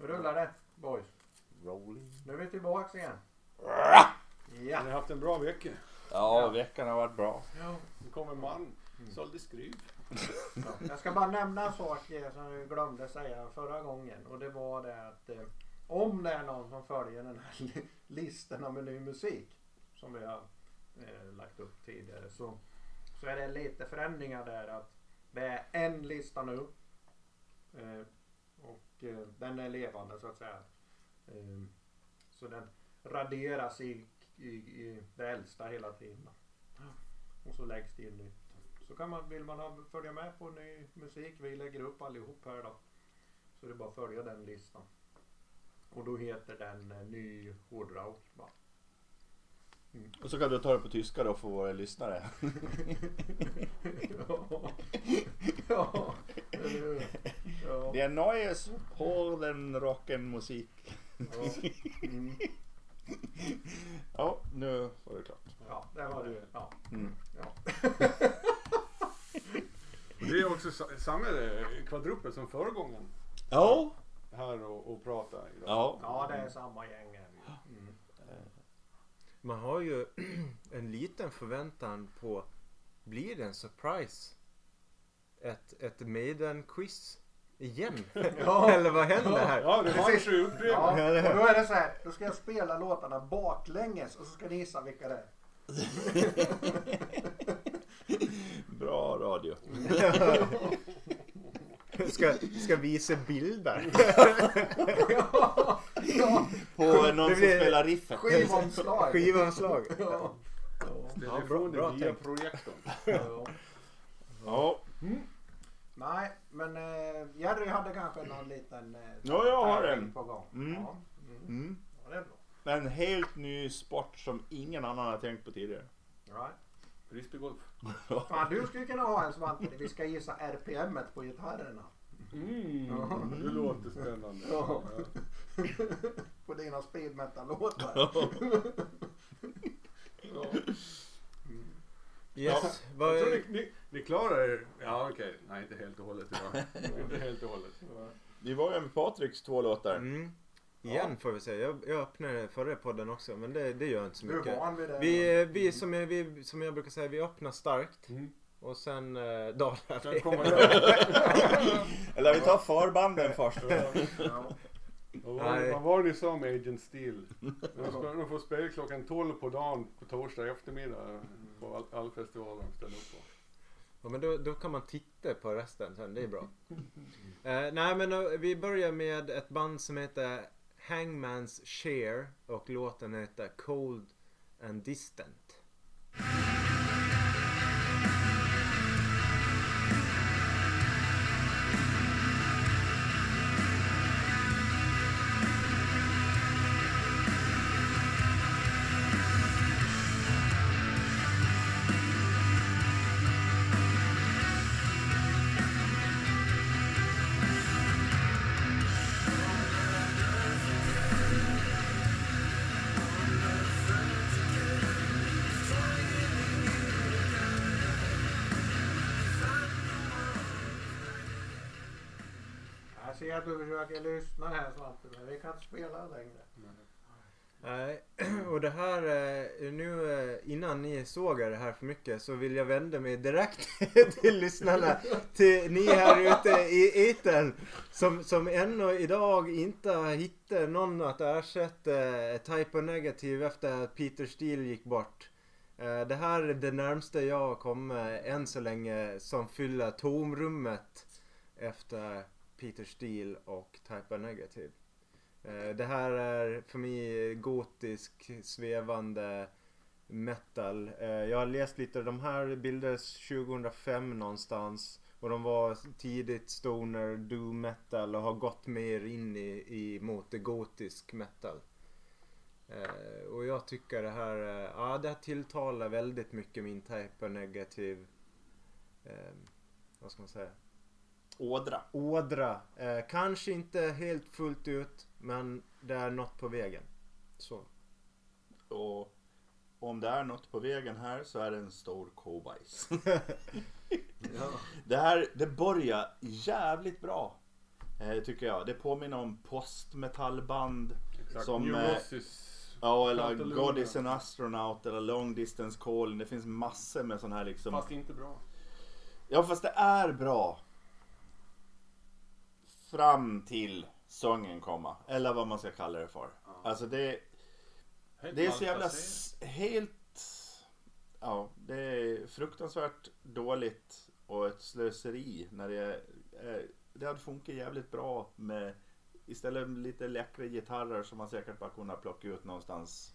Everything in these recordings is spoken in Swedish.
Nu rullar det boys. Rolling. Nu är vi tillbaks igen. Har Ja. ni haft en bra vecka? Ja, veckan har varit bra. Nu kommer man. Sålde skruv. Ja. Jag ska bara nämna en sak eh, som jag glömde säga förra gången. Och det var det att eh, om det är någon som följer den här li- listorna med ny musik som vi har eh, lagt upp tidigare så, så är det lite förändringar där. att Det är en lista nu. Eh, och eh, den är levande så att säga. Eh, så den raderas i, i, i det äldsta hela tiden. Och så läggs det in nytt. Så kan man, vill man ha, följa med på ny musik, vi lägger upp allihop här då. Så det är bara att följa den listan. Och då heter den eh, Ny Hårdrock. va? Och så kan du ta det på tyska då för våra lyssnare. ja. ja? Ja. Det är Neues Hården Rocken Musik. Ja. Mm. Ja, nu var det klart. ja, det var det. Ja. Mm. Ja. Det är också sa- samma eh, kvadrupel som förra gången. Ja. Här och, och prata idag. Ja. ja, det är samma gäng. Mm. Man har ju en liten förväntan på, blir det en surprise? Ett, ett Maiden-quiz igen? Ja. Eller vad händer här? Ja, det har upprepat. Ja, och då är det så här, då ska jag spela låtarna baklänges och så ska ni gissa vilka det är. Bra radio. Ska, ska visa bilder? ja, ja, På någon Det som spelar riffet. skivomslag. Skivomslag? Ja. Telefonen bra- bra via tänkt. projektorn. Ja. Ja. Nej, men eh, Jerry hade kanske någon liten eh, Ja, jag har tävling en. på gång. Mm. Ja. Mm. Mm. ja, det är bra. En helt ny sport som ingen annan har tänkt på tidigare. Right. Frisbeegolf. Fan, du skulle kunna ha en Svante. Vi ska gissa RPMet på gitarrerna. Mm, det låter spännande. Ja. på dina speed metal-låtar. Ja. Yes. Jag Vad, tror ni, ni, ni klarar er. Ja okej, nej inte helt och hållet idag. inte helt och hållet. Vi var ju med Patriks två låtar. mm, igen får vi säga. Jag, jag öppnade förra podden också men det, det gör inte så Du är mycket. van vid det. Vi, vi, som jag, vi, som jag brukar säga, vi öppnar starkt Mm. och sen eh, dalar vi. jag. Eller vi tar förbanden först. Ja. Vad var, vad var det ni sa med Agent Steel? De, ska, de får spela klockan 12 på dagen på torsdag eftermiddag på all, all festivaler de ställer upp på. Ja, men då, då kan man titta på resten sen, det är bra. Eh, nej men eh, vi börjar med ett band som heter Hangman's Share och låten heter Cold and Distant. Ser att du försöker lyssna här Svante, men vi kan inte spela längre. Nej, och det här, eh, nu eh, innan ni sågar det här för mycket så vill jag vända mig direkt till lyssnarna. Till ni här ute i etern som, som ännu idag inte har hittat någon att ersätta eh, Type Negative efter att Peter Steele gick bort. Det här är det närmsta jag har kommit än så länge som fyller tomrummet efter Peter Steele och Type O Negative. Eh, Det här är för mig gotisk svävande metal. Eh, Jag har läst lite, de här bildades 2005 någonstans. Och de var tidigt stoner, doom metal och har gått mer in i, i mot det gotisk metal. Eh, och jag tycker det här, eh, ja det här tilltalar väldigt mycket min type av negativ, eh, vad ska man säga? Ådra. ådra. Eh, kanske inte helt fullt ut, men det är något på vägen. Så. Och om det är något på vägen här så är det en stor kobajs. Ja. Det här, det börjar jävligt bra. Eh, tycker jag. Det påminner om postmetallband. Exakt. Som, eh, Neurosis. Ja, eller. God is an astronaut eller Long distance calling. Det finns massor med sån här liksom. Fast inte bra. Ja, fast det är bra. Fram till sången komma. Eller vad man ska kalla det för. Alltså det, Helt det är så jävla helt... Ja, det är fruktansvärt dåligt och ett slöseri när det är... är- Det hade funkat jävligt bra med istället lite läckra gitarrer som man säkert bara kunnat plocka ut någonstans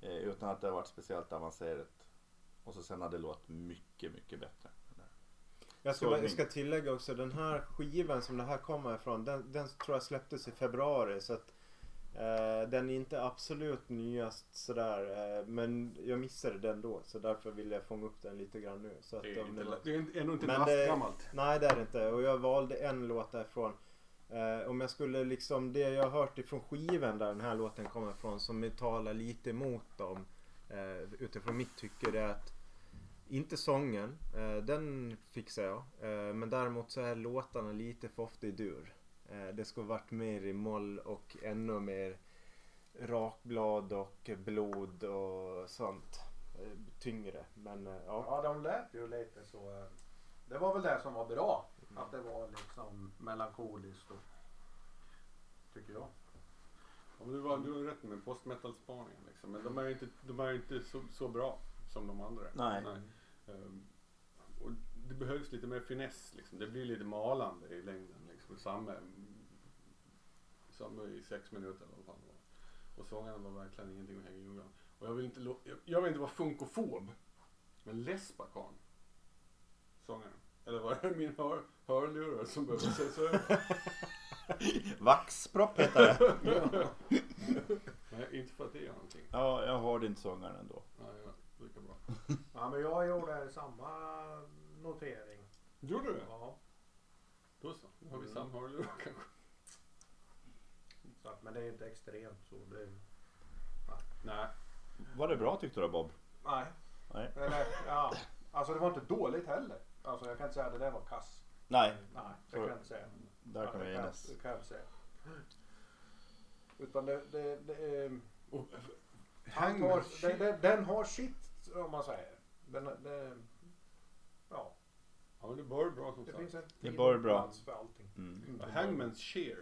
eh, utan att det varit speciellt avancerat. Och så sen hade det låtit mycket, mycket bättre. Jag ska, jag ska tillägga också den här skivan som det här kommer ifrån. Den, den tror jag släpptes i februari. Så att eh, den är inte absolut nyast sådär. Eh, men jag missade den då. Så därför vill jag fånga upp den lite grann nu. Så att Det är, inte, det- är ändå inte lastgammalt. Nej det är det inte. Och jag valde en låt därifrån. Eh, om jag skulle liksom, det jag har hört ifrån skivan där den här låten kommer ifrån som talar lite emot dem. Eh, utifrån mitt tycke det är att inte sången, eh, den fixar jag. Eh, men däremot så är låtarna lite för ofta i dur. Eh, det skulle varit mer i moll och ännu mer rakblad och blod och sånt. Eh, tyngre. Men eh, ja. Ja, de lät ju lite så. eh, Det var väl det som var bra. Att det var liksom melankoliskt och tycker jag. Ja, men du, var, du har rätt med postmetal-spaningen liksom. Men de är ju inte, de är inte så, så bra som de andra. Nej. Ehm, och det behövs lite mer finess liksom. Det blir lite malande i längden liksom. Samma, samma i sex minuter eller vad fan det var. Och sångarna var verkligen ingenting att hänga i julgranen. Och jag vill inte, jag, jag vill inte vara funkofob. Men Lesbakan. Sångaren. Eller var det min hör, hörlurar som behöver ses över? Vaxpropp heter det. Nej, inte för att det är någonting. Ja, jag hörde inte sångaren ändå. Lika bra. Ja, men jag gjorde samma notering. Gjorde du det? Ja, Då så. Då har vi Mm. samma hörlurar kanske. så att, men det är inte extremt så. Det, Nej. Var det bra tyckte du Bob? nej. Nej. Eller, ja. Alltså det var inte dåligt heller. Alltså jag kan inte säga att det där var kass. Nej, Nej, det kan jag inte säga. där kan vi det enas. Det kan jag inte säga. Utan det, det, det är... Och, Han har, den, den, den har sitt om man säger. Den, det, ja, Ja men det var bra som det sagt. finns en Det och bra. för allting. Mm. Ja, Hangman's Shear.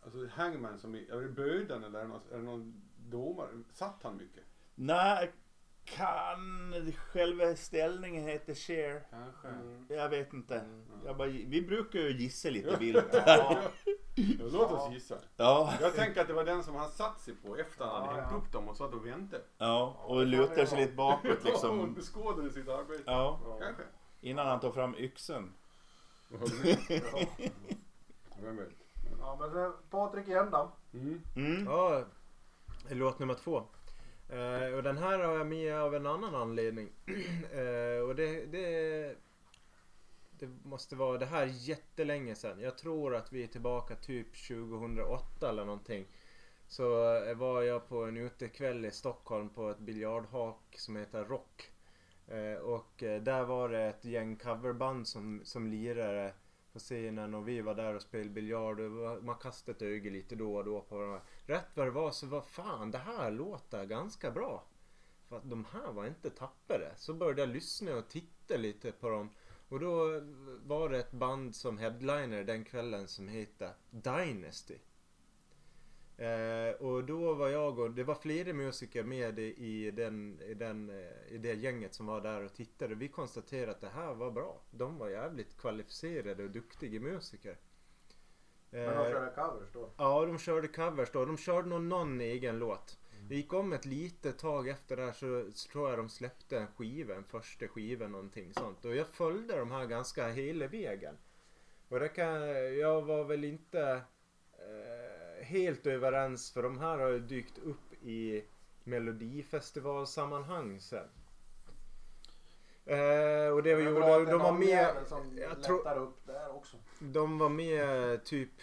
Alltså Hangman som i, är det böden eller är det någon, är det någon domare? Satt han mycket? Nej, kan själva ställningen heter share? Kanske. Mm. Jag vet inte. Mm. Jag bara, vi brukar ju gissa lite vilt. Ja, Ja, låt oss gissa. Ja, Jag tänker att det var den som han satt sig på efter han hade Ja, hängt ja. upp dem och satt och väntade. ja, och lutar sig lite bakåt Ja, liksom. beskådade sitt arbete. Ja, ja. Kanske. innan han tar fram vet. ja men sen, Patrik igen då. Mm. Mm. Ja, låt nummer två. Eh, och den här har jag med av en annan anledning. eh, och det, det, det måste vara, det här jättelänge sedan. Jag tror att vi är tillbaka typ 2008 eller någonting. Så eh, var jag på en utekväll i Stockholm på ett biljardhak som heter Rock. Eh, och eh, där var det ett gäng coverband som, som lirade på scenen och vi var där och spelade biljard och man kastade ett öga lite då och då på varandra. Rätt vad det var så var fan det här låter ganska bra. För att de här var inte tappade. Så började jag lyssna och titta lite på dem. Och då var det ett band som headliner den kvällen som hette Dynasty. Eh, och då var jag och det var flera musiker med i, den, i, den, eh, i det gänget som var där och tittade. Vi konstaterade att det här var bra. De var jävligt kvalificerade och duktiga musiker. Men de Eh, körde covers då. Ja, de körde covers då. De körde nog någon egen låt. Det gick om ett litet tag efter det här så, så tror jag de släppte en skiva, en första skiva någonting sånt. Och jag följde de här ganska hela vägen. Och det kan, jag var väl inte eh, helt överens för de här har ju dykt upp i melodifestivalsammanhang sen. Eh, och det var ju, de, de var med, jag tror, upp där också. de var med typ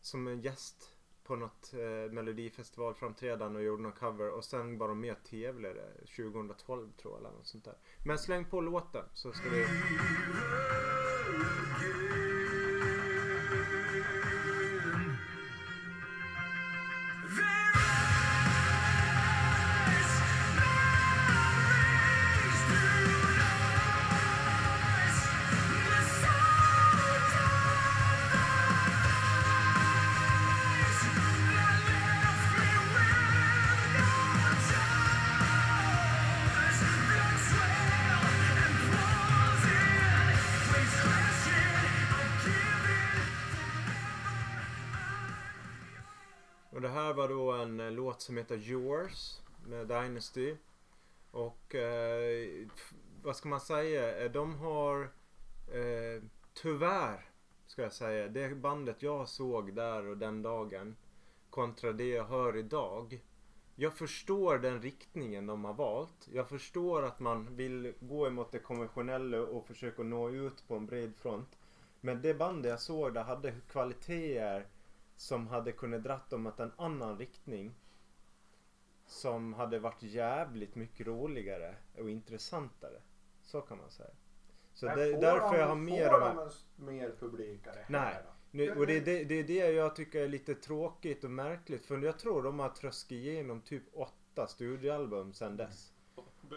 som en gäst på något eh, melodifestivalframträdande och gjorde någon cover och sen var de med och tävlade 2012 tror jag eller något sånt där. Men släng på låten så ska vi... låt som heter Yours med Dynasty. Och eh, vad ska man säga? Eh, de har eh, tyvärr ska jag säga. Det bandet jag såg där och den dagen kontra det jag hör idag. Jag förstår den riktningen de har valt. Jag förstår att man vill gå emot det konventionella och försöka nå ut på en bred front. Men det bandet jag såg där hade kvaliteter som hade kunnat dratt dem åt en annan riktning. Som hade varit jävligt mycket roligare och intressantare. Så kan man säga. Så Men det får därför de- jag har mer Får av de mer publikare? Nej. Nu, och det är det, det är det jag tycker är lite tråkigt och märkligt. För jag tror de har tröskat igenom typ åtta studioalbum sedan dess.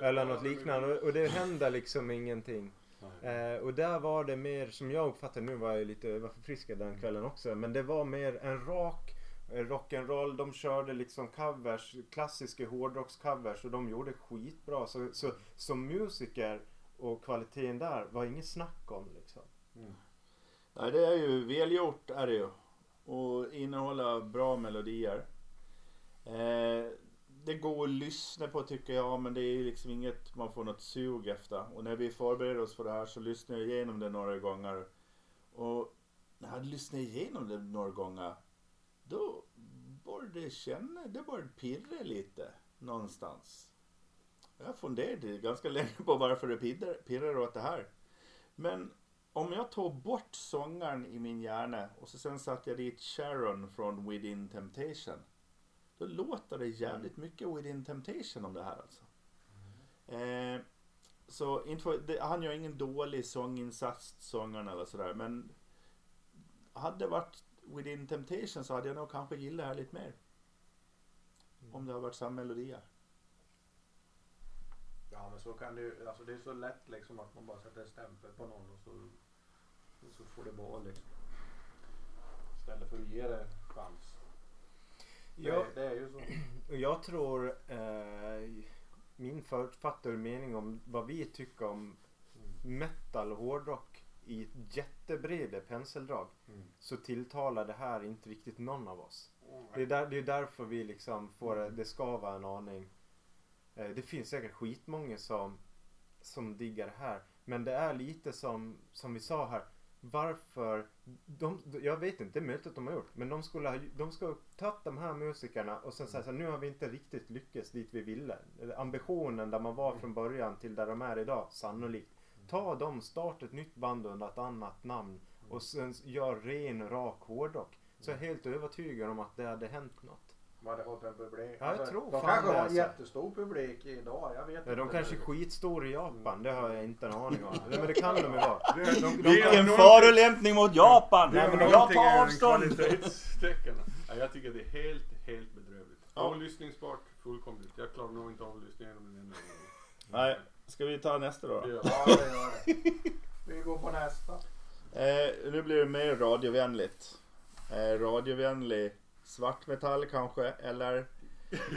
Eller något liknande. Och det händer liksom ingenting. Eh, och där var det mer, som jag uppfattade nu var jag lite jag var förfriskad den kvällen också. Men det var mer en rak rock'n'roll. De körde liksom covers, klassiska hårdrockscovers och de gjorde skitbra. Så, så som musiker och kvaliteten där var inget snack om liksom. Mm. Nej, det är ju välgjort är det ju. Och innehålla bra melodier. Eh, det går att lyssna på tycker jag men det är liksom inget man får något sug efter. Och när vi förbereder oss för det här så lyssnar jag igenom det några gånger. Och när jag lyssnar igenom det några gånger då började det känna, det började pirra lite någonstans. Jag funderade ganska länge på varför det pirrar, pirrar åt det här. Men om jag tog bort sångaren i min hjärna och så sen satte jag dit Sharon från Within Temptation. Då låter det jävligt mycket Within Temptation om det här alltså. Eh, så inte han gör ingen dålig sånginsats, sångaren eller sådär. Men hade det varit Within Temptation så hade jag nog kanske gillat det här lite mer. Om det hade varit samma melodier. Ja men så kan det ju, alltså det är så lätt liksom att man bara sätter en stämpel på någon och så, och så får det vara liksom. Istället för att ge det chans. Ja. Det, det är ju så. Och jag tror eh, min författade mening om vad vi tycker om metal och hårdrock i ett jättebreda penseldrag Mm. så tilltalar det här inte riktigt någon av oss. Det är, där, det är därför vi liksom får det, det skava en aning. Eh, det finns säkert skitmånga som, som diggar det här. Men det är lite som, som vi sa här. Varför, de, jag vet inte, det är möjligt att de har gjort. Men de skulle ha, de ska tagit de här musikerna och sen säga så här, nu har vi inte riktigt lyckats dit vi ville. Ambitionen där man var från början till där de är idag, sannolikt. Ta dem, starta ett nytt band under ett annat namn och sen gör ren rak hårdrock. Så jag är helt övertygad om att det hade hänt något. Man hade fått en publik. Ja, jag tror de fan kanske det, har en alltså. jättestor publik idag. Jag vet Ja, de inte. kanske är skitstora i Japan, det har jag inte en aning om. Nej, men det kan de ju vara. De, de, de, Det är Vilken någonting- förolämpning mot Japan! Det är men jag tar avstånd! kvalitetstecken. Ja, jag tycker det är helt, helt bedrövligt. Ja. Avlyssningsbart fullkomligt. Jag klarar nog inte av att lyssna igenom den enda gången. Nej, ska vi ta nästa då? Ja, det gör det. Vi går på nästa. Eh, nu blir det mer radiovänligt. Eh, radiovänlig svartmetall kanske, eller,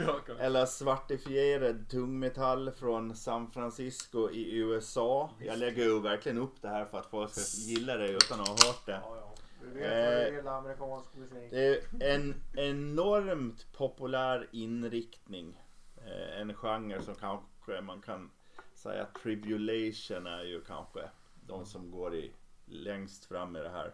jag. kan- eller svartifierad tungmetall från San Francisco i USA. Jag lägger ju verkligen upp det här för att folk ska gilla det utan att ha hört det. Ja, ja. Vi vet vad Eh, det gillar amerikansk musik. Det är en enormt populär inriktning. Eh, en genre som kanske man kan säga att Tribulation är ju kanske de som går i längst fram i det här.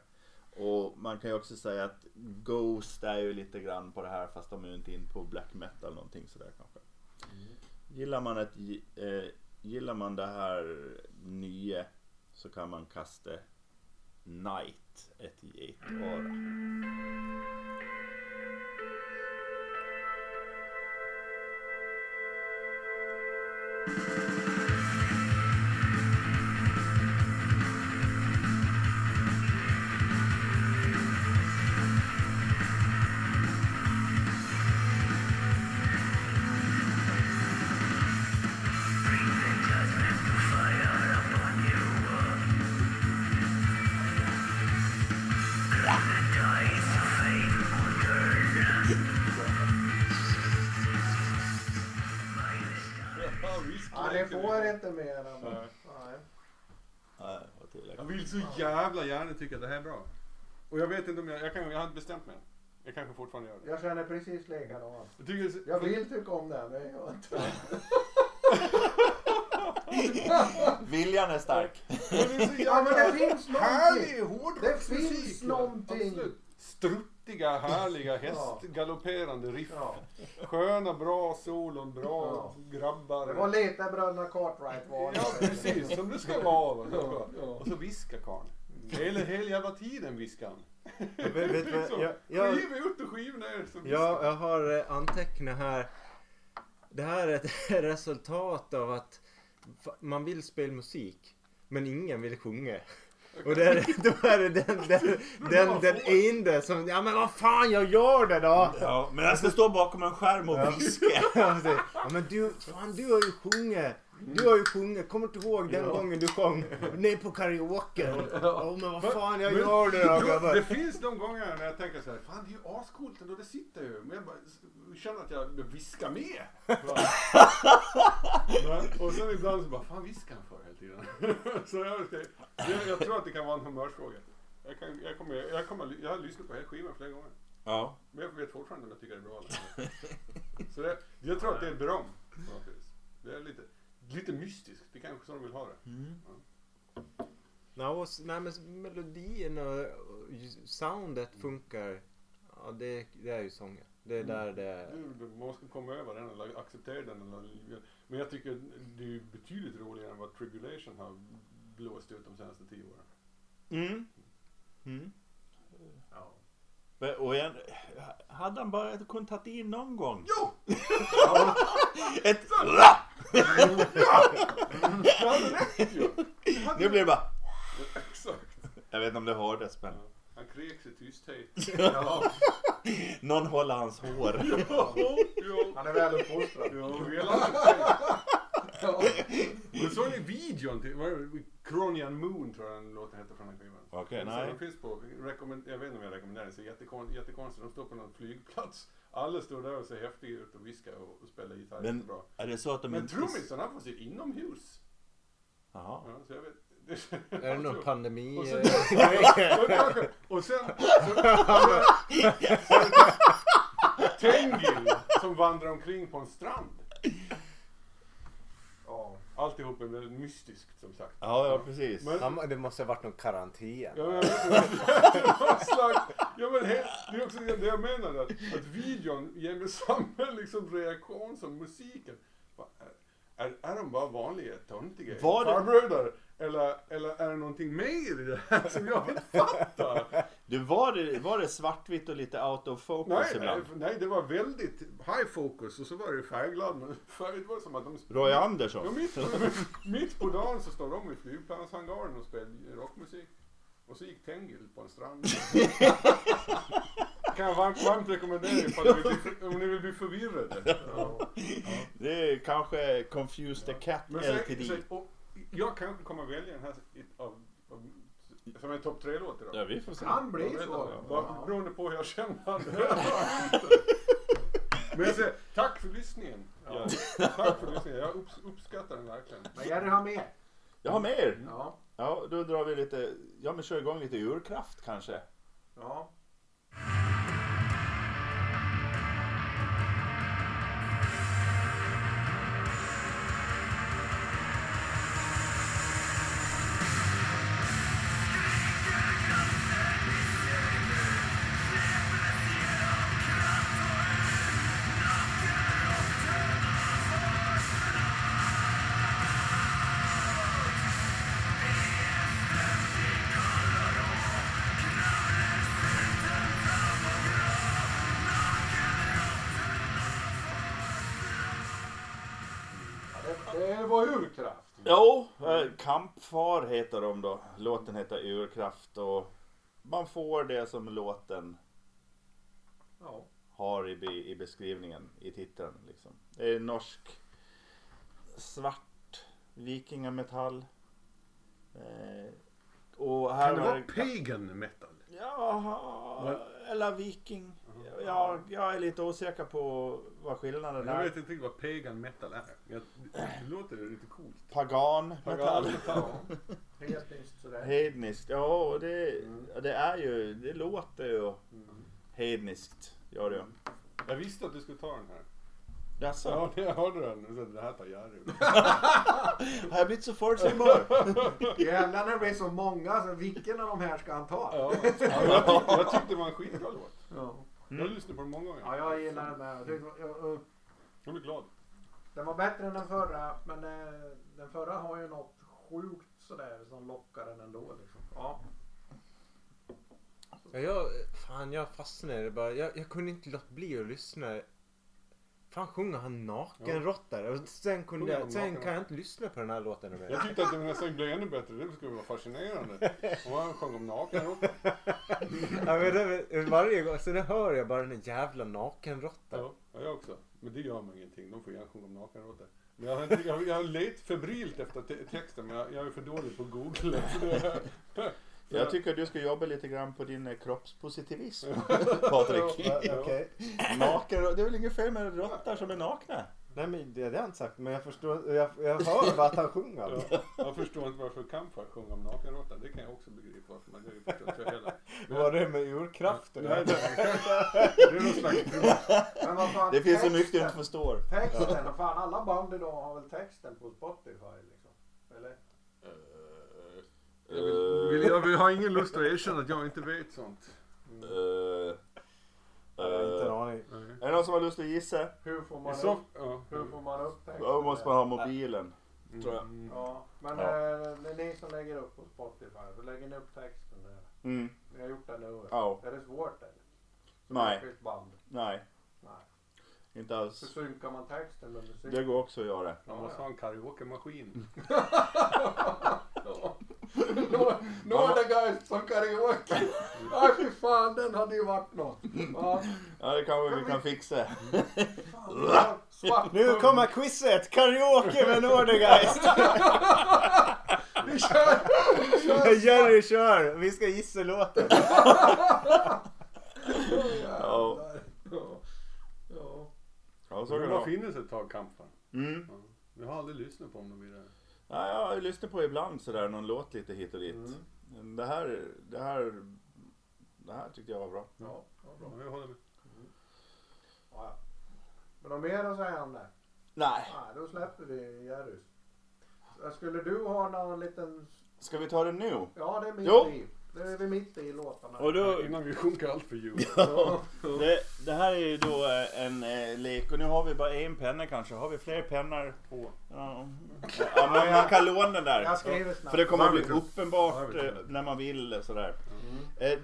Och man kan ju också säga att Ghost är ju lite grann på det här fast de är ju inte in på black metal någonting sådär kanske. Gillar man, ett, eh, gillar man det här nya så kan man kasta Night ett getöra. Det får inte mer än Nej. Nej. Det. Jag vill så jävla gärna tycka att det här är bra. Och jag vet inte om jag, jag, kan, jag har inte bestämt mig. Jag kanske fortfarande gör det. Jag känner precis likadant. Jag tycker, det- Jag vill tycka om det, men jag gör inte det. Viljan är stark. Men det är så Ja, men det finns någonting. härlig Det hårdrocksmusik. finns ja. någonting. Absolut. Struttiga, härliga, hästgalopperande riff. Ja. Sköna, bra solon, bra Ja. grabbar. Det var lite bröderna Cartwright var det. Ja, precis. Som det ska vara. va. Ja, ja. Och så viskar karln. Hela, hela jävla tiden viskar han. Vet, vet, du vad? Så, jag, jag, Skiv ut och skiv ner. Så jag, har eh, antecknat här. Det här är ett resultat av att man vill spela musik. Men ingen vill sjunga. Och det då är det den, den, den, den enda som, ja men vad fan jag gör det då! Ja, men jag ska stå bakom en skärm och viska. Ja. Ja men du, fan du har ju sjungit. Du har ju sjungit, kommer du ihåg den gången du sjöng ner på karaoke? Ja men vad fan jag Men- gör det då Jo, grabbar. det finns de gånger när jag tänker så här, fan det är ju ascoolt ändå, det sitter ju. Men jag bara känner att jag viskar med. Och sen ibland så bara, fan viskar han tiden? så jag, jag, jag tror att det kan vara en humörsfråga. Jag, kan, jag, kommer, jag, kommer, jag har lyssnat på hela skivan flera gånger. Ja. Men jag vet fortfarande om jag tycker det är bra eller. Så det, jag tror att det är beröm. Det är lite, lite mystiskt. Det är kanske så de vill ha det. Mm. Ja, s- nej, men melodin och, och soundet funkar. Ja, det, det är ju sången. Det är där det... Du, du måste komma över den eller acceptera den. Eller, men jag tycker det är betydligt roligare än vad Tribulation har blåst ut de senaste tio åren. Mm. Mm. Ja. Men- Och jag, hade han bara kunnat ta in någon gång? Jo! Ett... Ju! Det hade Nu blir det bara... Exakt. Jag vet inte om det hördes men... Han kreks i tysthet. Ja. Någon håller hans hår. Ja, ja. Han är väl uppfostrad. Ja, Men såg ni videon till, vad är det? Cronian Moon tror jag den låten heter från den skivan. Okej, Så nej. Den finns på, rekommend, jag vet inte om jag rekommenderar den, så jättekon, jättekonstigt. De står på någon flygplats. Alla står där och ser häftiga ut och viskar och, och spelar gitarr Men är det så att de Men inte... trummisen han får sitta inomhus. Jaha. Ja, så jag vet. Det, Är det någon pandemi? Och sen... Tengil som vandrar omkring på en strand. Ja. Alltihop är väldigt mystiskt som sagt. Ja, ja precis. Men- Han, det måste ha varit någon karantän. Ja, men, slags, ja, men he, det är också det jag menar. Att, att videon ger mig samma liksom, reaktion som musiken. Är, är, är de bara vanliga töntiga farbröder? Eller, eller är det någonting mer i det här som jag inte fattar? Du, var det, var det svartvitt och lite out of focus Nej, ibland? nej, det var väldigt high focus och så var det färgglad. Men färg, var som att de... Roy Ja, Andersson? mitt, mitt på dagen så står de i flygplanshangaren och spelar rockmusik. Och så gick Tengil på en strand. kan jag varmt, varmt rekommendera ifall ni vill bli, om ni vill bli förvirrade. Ja. Det är kanske Confused the Cat Men sen, LTD. sen, och jag kanske kommer välja den här av, av, som en topp tre-låt idag. Ja, vi får se. Kan bli så. Bara Beroende på hur jag känner. Men jag säger tack för lyssningen. Ja. Tack för lyssningen. Jag upps, uppskattar den verkligen. Men Jerry har mer. Jag har mer. Ja. Ja, då drar vi lite... Ja, men kör igång lite urkraft kanske. Ja. Var urkraft. Jo, eh, Kampfar heter de då. Låten heter Urkraft och man får det som låten Ja. har i, be, i beskrivningen, i titeln. Liksom. Det är norsk svart vikingametall. Eh, och här Kan det vara pagan metal? Ja, eller viking. Ja, jag är lite osäker på vad skillnaden Jag är. vet inte riktigt vad pagan metal är. Jag, det låter lite coolt. Pagan Pagan metall. visst sådär. Hedniskt. Ja, och det, Mm. det är ju, det låter ju Mm. hedniskt. Gör det. Jag visste att du skulle ta den här. Jaså? Ja, jag hörde den. Så Det här tar Jerry. Har jag blivit så förutsägbar? Jävlar när det blir så många, så vilken av de här ska han ta? Ja, ja, jag, tyckte, jag tyckte det var en skitbra låt. Ja, Jag har lyssnat på den många gånger. ja jag gillar den med. Jag tyckte- jag- jag- Jag blir glad. Den var bättre än den förra, men eh, den förra har ju något sjukt sådär som lockar den ändå. Liksom. Ja. Ja, jag, fan jag fastnade bara. Jag, jag kunde inte låta bli att lyssna. Fan sjunger han nakenråtta? Och sen, kunde jag, sen kan jag inte lyssna på den här låten mer. Jag tyckte att det nästan blev ännu bättre. Det skulle vara fascinerande. Och han sjöng om nakenråttan. Ja, men det, varje gång så det hör jag bara den jävla nakenråttan. Ja, ja, jag också. Men det gör mig ingenting. De får gärna sjunga om nakenråttor. Men jag har, jag, jag har let febrilt efter te- texten men jag, jag är för dålig på att googla. Så Jag tycker att du ska jobba lite grann på din eh, kroppspositivism. Patrik. Ja, ja. Okej. Naken, det är väl inget fel med råttor som är nakna? Nej men det, det har jag inte sagt. Men jag förstår. Jag, jag hör bara att han sjunger. Ja, jag förstår inte varför Kampfar sjunger om nakenråttan. Det kan jag också begripa. Men förstår inte jag heller. Vad var det med urkraften? Nej, det, det är någon slags... Men vad fan, Det finns så mycket du inte förstår. Texten, fan alla band idag har väl texten på Spotify? Eller? Jag, vill, vill, jag vill, har ingen lust att erkänna att jag inte vet sånt. Eh, Jag har inte en eh, aning. Nej. är det någon som har lust att gissa? Hur får man, så, upp, ja. hur får man upp texten? Då måste man ha mobilen. tror jag. Mm. Ja, men Ja. eh, det är ni som lägger upp på Spotify. Så lägger ni upp texten där. Mm. Ni har gjort det nu. Ja. Är det svårt eller? Som Nej. band? Nej, Nej. inte Hur alls. synkar man texten med musik? Det går också att göra. Man måste ha en karaokemaskin. Nå- Några guys som karaoke. Aj fy fan, den hade ju varit något. Ja, Ja, det kanske vi kan fixa. fan, ja, svart Nu kommer quizet! Karaoke med Nordegeist! Vi kör! Vi kör! Jerry kör! Vi ska gissa låten. Ja. Ja. Ja. Ja, så kan det det var vara. finnes ett tag Kampfar. Mm. Ja. Jag har aldrig lyssnat på dem de vidare. Ja, jag har ju lyssnat på ibland sådär, någon låt lite hit och dit. Mm. Men Det här, det här, det här tyckte jag var bra. Ja, ja, bra. Ja, jag håller med. Ja. Men något mer att säga om det? Nej. Nej, då släpper vi Jerrys. Skulle du ha någon liten... Ska vi ta det nu? Ja, det är mitt Jo. i. Det är vi mitt i låtarna. Och då, Innan vi sjunker allt för djupt. Ja. det, det här är ju då eh, en eh, lek och nu har vi bara en penna kanske. Har vi fler pennor? Två. Ja, ja men man kan låna den där. Jag skriver snabbt. För det kommer att bli uppenbart eh, när man vill sådär. Mm. Eh, eh,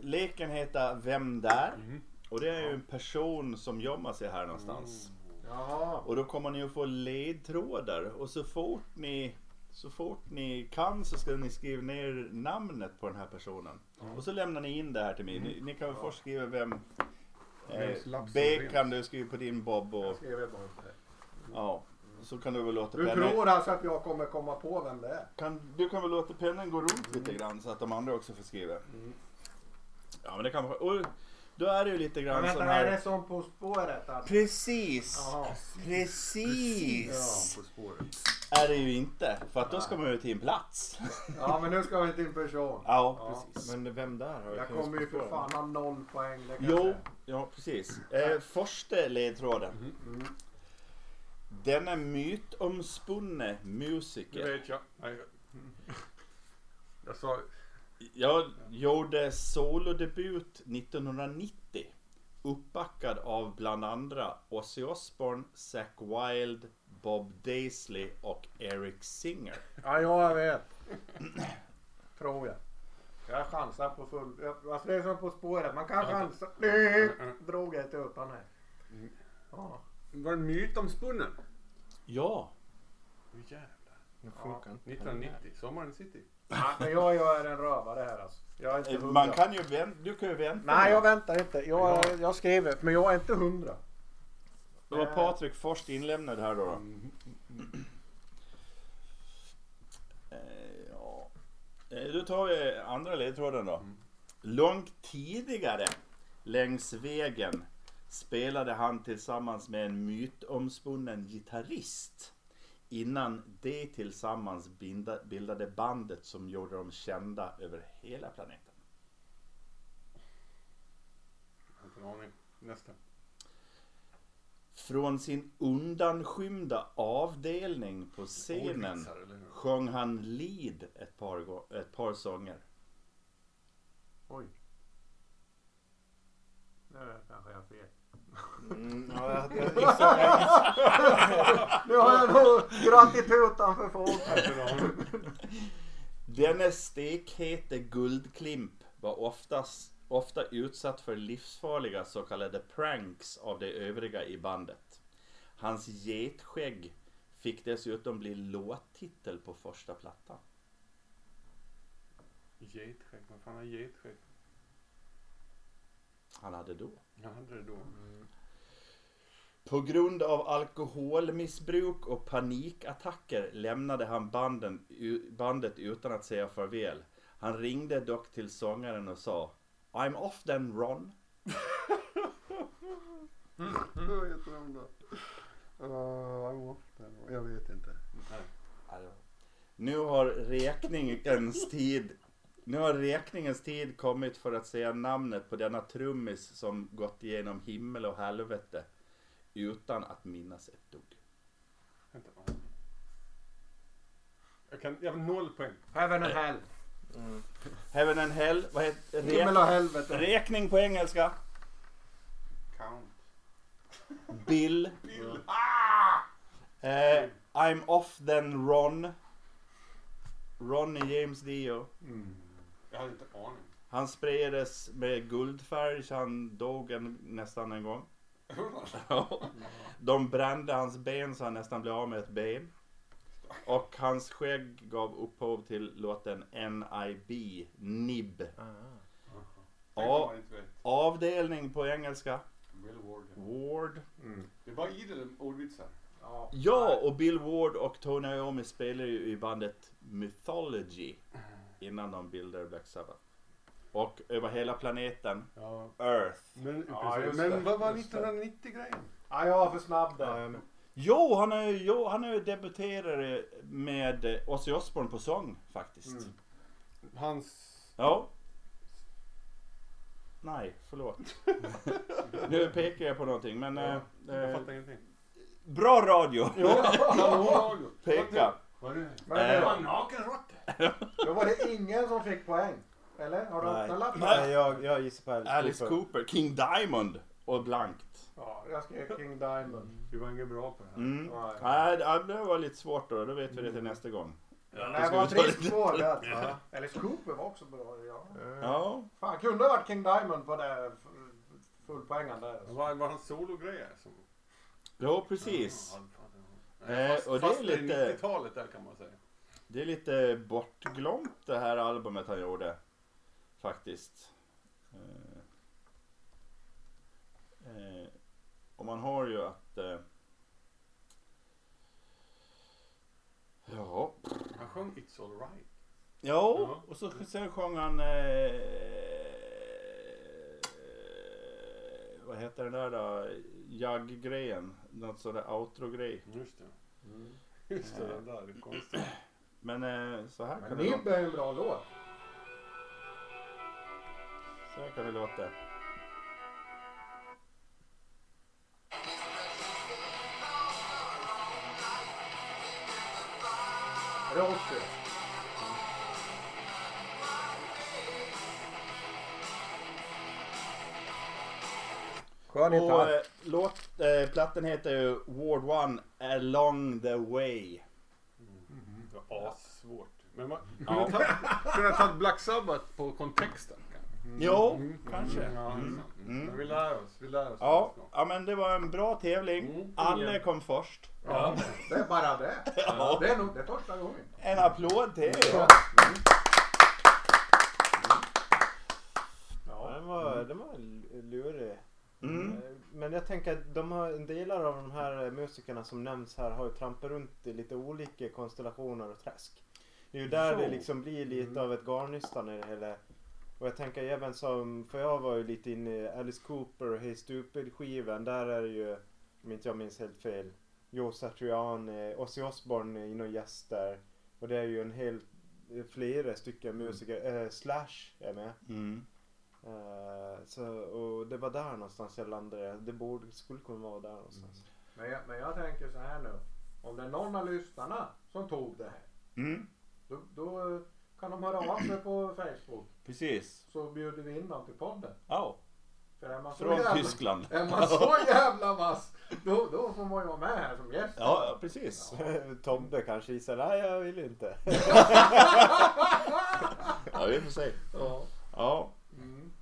Leken heter Vem där? Mhm. Och det är ju en person som gömmer sig här någonstans. Jaha. Och då kommer ni att få ledtrådar och så fort ni så fort ni kan så ska ni skriva ner namnet på den här personen. Och så lämnar ni in det här till mig. Ni, ni kan väl först skriva vem... Eh, som B kan du skriva på din Bob och... Jag skriver upp det. Ja. Så kan du väl låta Du pennan... tror alltså att jag kommer komma på vem det är? Kan, du kan väl låta pennan gå runt lite grann så att de andra också får skriva. Ja men det kan man... Och då är det ju lite Men grann vänta, sån är det här... som På spåret? Att... Precis! Jaha. Precis! På spåret. Är det ju inte. För att då ska man ju till en plats. Ja, men nu ska vi till en person. Ja, Ja. precis. Men vem där har Jag kommer ju för fan ha noll poäng. Det kan jag Jo, säga. ja precis. Eh, första ledtråden. Mm. Denna mytomspunne Det musiker. vet jag. Nej. Jag sa... Jag gjorde solodebut 1990. Uppbackad av bland andra Ozzy Osbourne, Zack Wilde, Bob Daisley och Eric Singer. Ja, jag vet. Tror jag. Jag chansar på full... jag- Alltså det är som På spåret. Man kan chansa. Drog jag ett utan här. Ja. Var det mytomspunnen? Ja, Åh, Jävlar. Det funkar inte. 1990. Sommaren City. Ja, Men jag, jag är en rövare här alltså. Jag är inte eh, hundra. man kan ju vänta. Du kan ju vänta. Nej, jag väntar inte. Jag, jag skriver. Men jag är inte hundra. Då var Patrik först inlämnad här då. då. Eh, ja. Eh, Då tar vi andra ledtråden då. Långt tidigare längs vägen spelade han tillsammans med en mytomspunnen gitarrist. Innan de tillsammans binda- bildade bandet som gjorde dem kända över hela planeten. en aning. Nästa. Från sin undanskymda avdelning på scenen sjöng han lead ett par, gå- ett par sånger. Oj. Nu kanske jag har fel. Mm, ja, jag, jag gissar, jag gissar. Nu har jag nog gratitutan för folk. Denne stekhete guldklimp var oftast, ofta utsatt för livsfarliga så kallade pranks av de övriga i bandet. Hans getskägg fick dessutom bli låttitel på första plattan. Getskägg. Vad fan är getskägg? Han hade då. Jag hade det då. På grund av alkoholmissbruk och panikattacker lämnade han banden, bandet utan att säga farväl. Han ringde dock till sångaren och sa I'm off then Ron. Vad heter de då? Uh, I'm off then. Jag vet inte. Nej. Nu har räkningens tid nu har räkningens tid kommit för att säga namnet på denna trummis som gått igenom himmel och helvete utan att minnas ett dugg. Vänta. Jag kan, jag har noll poäng. Heaven and hell. Mm. Heaven and Hell, vad heter Himmel och helvete. Räkning på engelska. Count. Bill. Eh, I'm off then Ron. Ron är James Dio. Mm. Jag hade inte aning. Han sprayades med guldfärg så han dog en, nästan en gång. De brände hans ben så han nästan blev av med ett ben. Och hans skägg gav upphov till låten NIB, NIB. Ah. Avdelning på engelska, Will Ward. ja. Ward. Mm. Det var idel ordvitsar. Ja. Ja, och Bill Ward och Tony Iommi spelar ju i bandet Mythology innan de bildade Black Sabbath. Och över hela planeten, Ja. Earth. Men, Ja, men vad var just det. 1990 grejen? Ja, jag var för snabb där. Jo, han är ju jo, han är ju debuterare med Ozzy Osbourne på sång faktiskt. Mm. Hans... Ja. Nej, förlåt. nu pekar jag på någonting men... Ja, eh, jag eh, fattar ingenting. bra radio! Ja, Peka. Vad är det? Men Eh. det var, nakenråtta. då var det ingen som fick poäng. Eller? Har du öppnat lappen? Nej, jag, jag gissar på Alice, Alice Cooper. Cooper, King Diamond och blankt. Ja, jag skrev King Diamond. Du var ingen bra på det här. Mm. Nej. Nej, det det var lite svårt då. Då vet vi det till nästa gång. Då det var lite- vågat. Ja. Alice Cooper var också bra. Ja. Ja. Fan, kunde ha varit King Diamond på det f- fullpoängen där. Vad var hans sologrejer? Som... Jo, precis. Ja, ja. Eh, Fast, och det är lite- 90-talet där kan man säga. Det är lite bortglömt det här albumet han gjorde. Faktiskt. Eh, eh, och man har ju att... Eh, ja. Han sjöng It's alright. Jo, Ja. och så sen sjöng han... Eh, vad heter den där då? Jag-grejen. Något sån där outro-grej. Just det. Just det, den där. Det är konstigt. Men eh, så här Men kan det låta. Nib är ju en bra låt. Så här kan det låta. Ozzy? Skön Och gitarr. eh, låt, eh, plattan heter ju Ward 1 Along the Way. Det var assvårt. Men man Ja. kunde ta, kunde ta Black Sabbath på kontexten. Kanske. Jo, kanske. Mm, ja, Mm. Mm. Men vi lär oss. Vi lär oss. Ja, ja, men det var en bra tävling. Mm. Alla kom först. Ja. Det är bara det. Ja. Det är nog det är första gången. En applåd till er. Ja. Ja, den var, den var lurig. Mm. Men jag tänker att de har, en delar av de här musikerna som nämns här har ju trampat runt i lite olika konstellationer och träsk. Det är ju där Jo. det liksom blir lite av ett garnnystan i det hela. Och jag tänker även som, för jag var ju lite inne i Alice Cooper och Hey Stupid skivan. Där är det ju, om inte jag minns helt fel, Joe Satriani, Ozzy Osbourne är inne och gäster. Och det är ju en hel, flera stycken musiker, eh, Slash är med. Mm. Eh, så, och det var där någonstans jag landade. Det borde, skulle kunna vara där någonstans. Men jag, men jag tänker så här nu. Om det är någon av lyssnarna som tog det här. Mm, Då, då kan de höra av sig på Facebook. precis. Så bjuder vi in dem till podden. Ja, För är man så från jävla, Tyskland. Är man så jävla vass. Då, då får man ju vara med här som gäst. Ja, ja, precis. Tobbe kanske gissar, nej jag vill inte. Ja, vi får se. Ja. Ja, Mm.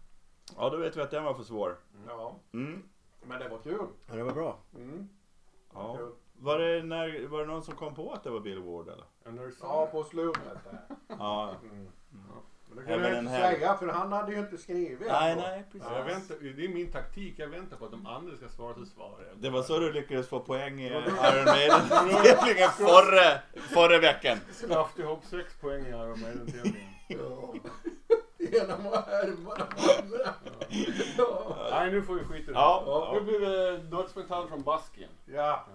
ja då vet vi att den var för svår. ja. Mm. Men det var kul. Ja, det var bra. Mm. Ja. Kul. Var det, när, var det någon som kom på att det var Bill Ward eller? Ja, när du sa Ja, det. på slutet där. Ja. Mm. Men det Även kan jag den inte här- säga för han hade ju inte skrivit. Nej, nej, precis. Ja, jag väntar, det är min taktik. Jag väntar på att de andra ska svara så svarar jag. Det var så du lyckades få poäng i Iron Maiden-tävlingen förra, förra veckan. Snabbt ihop sex poäng i Iron Maiden-tävlingen. Ja. Genom att härma de andra. Ja. Nej, nu får vi skita i det. Ja. Nu blir det dödsmetall från Baskien. ja.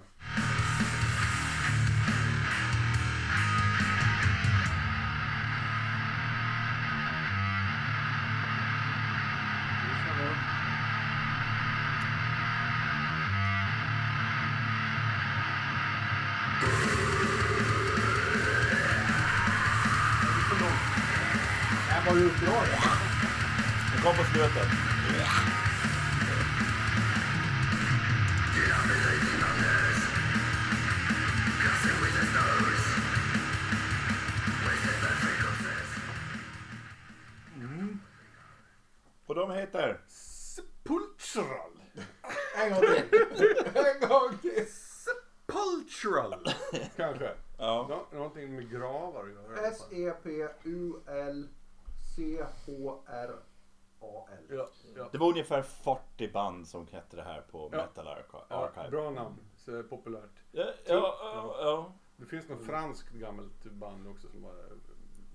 Ungefär 40 band som hette det här på Ja. Metal Archi- ja, Archive. bra namn. Så är populärt. Ja, ja, ja, ja. Det finns något franskt gammalt band också som var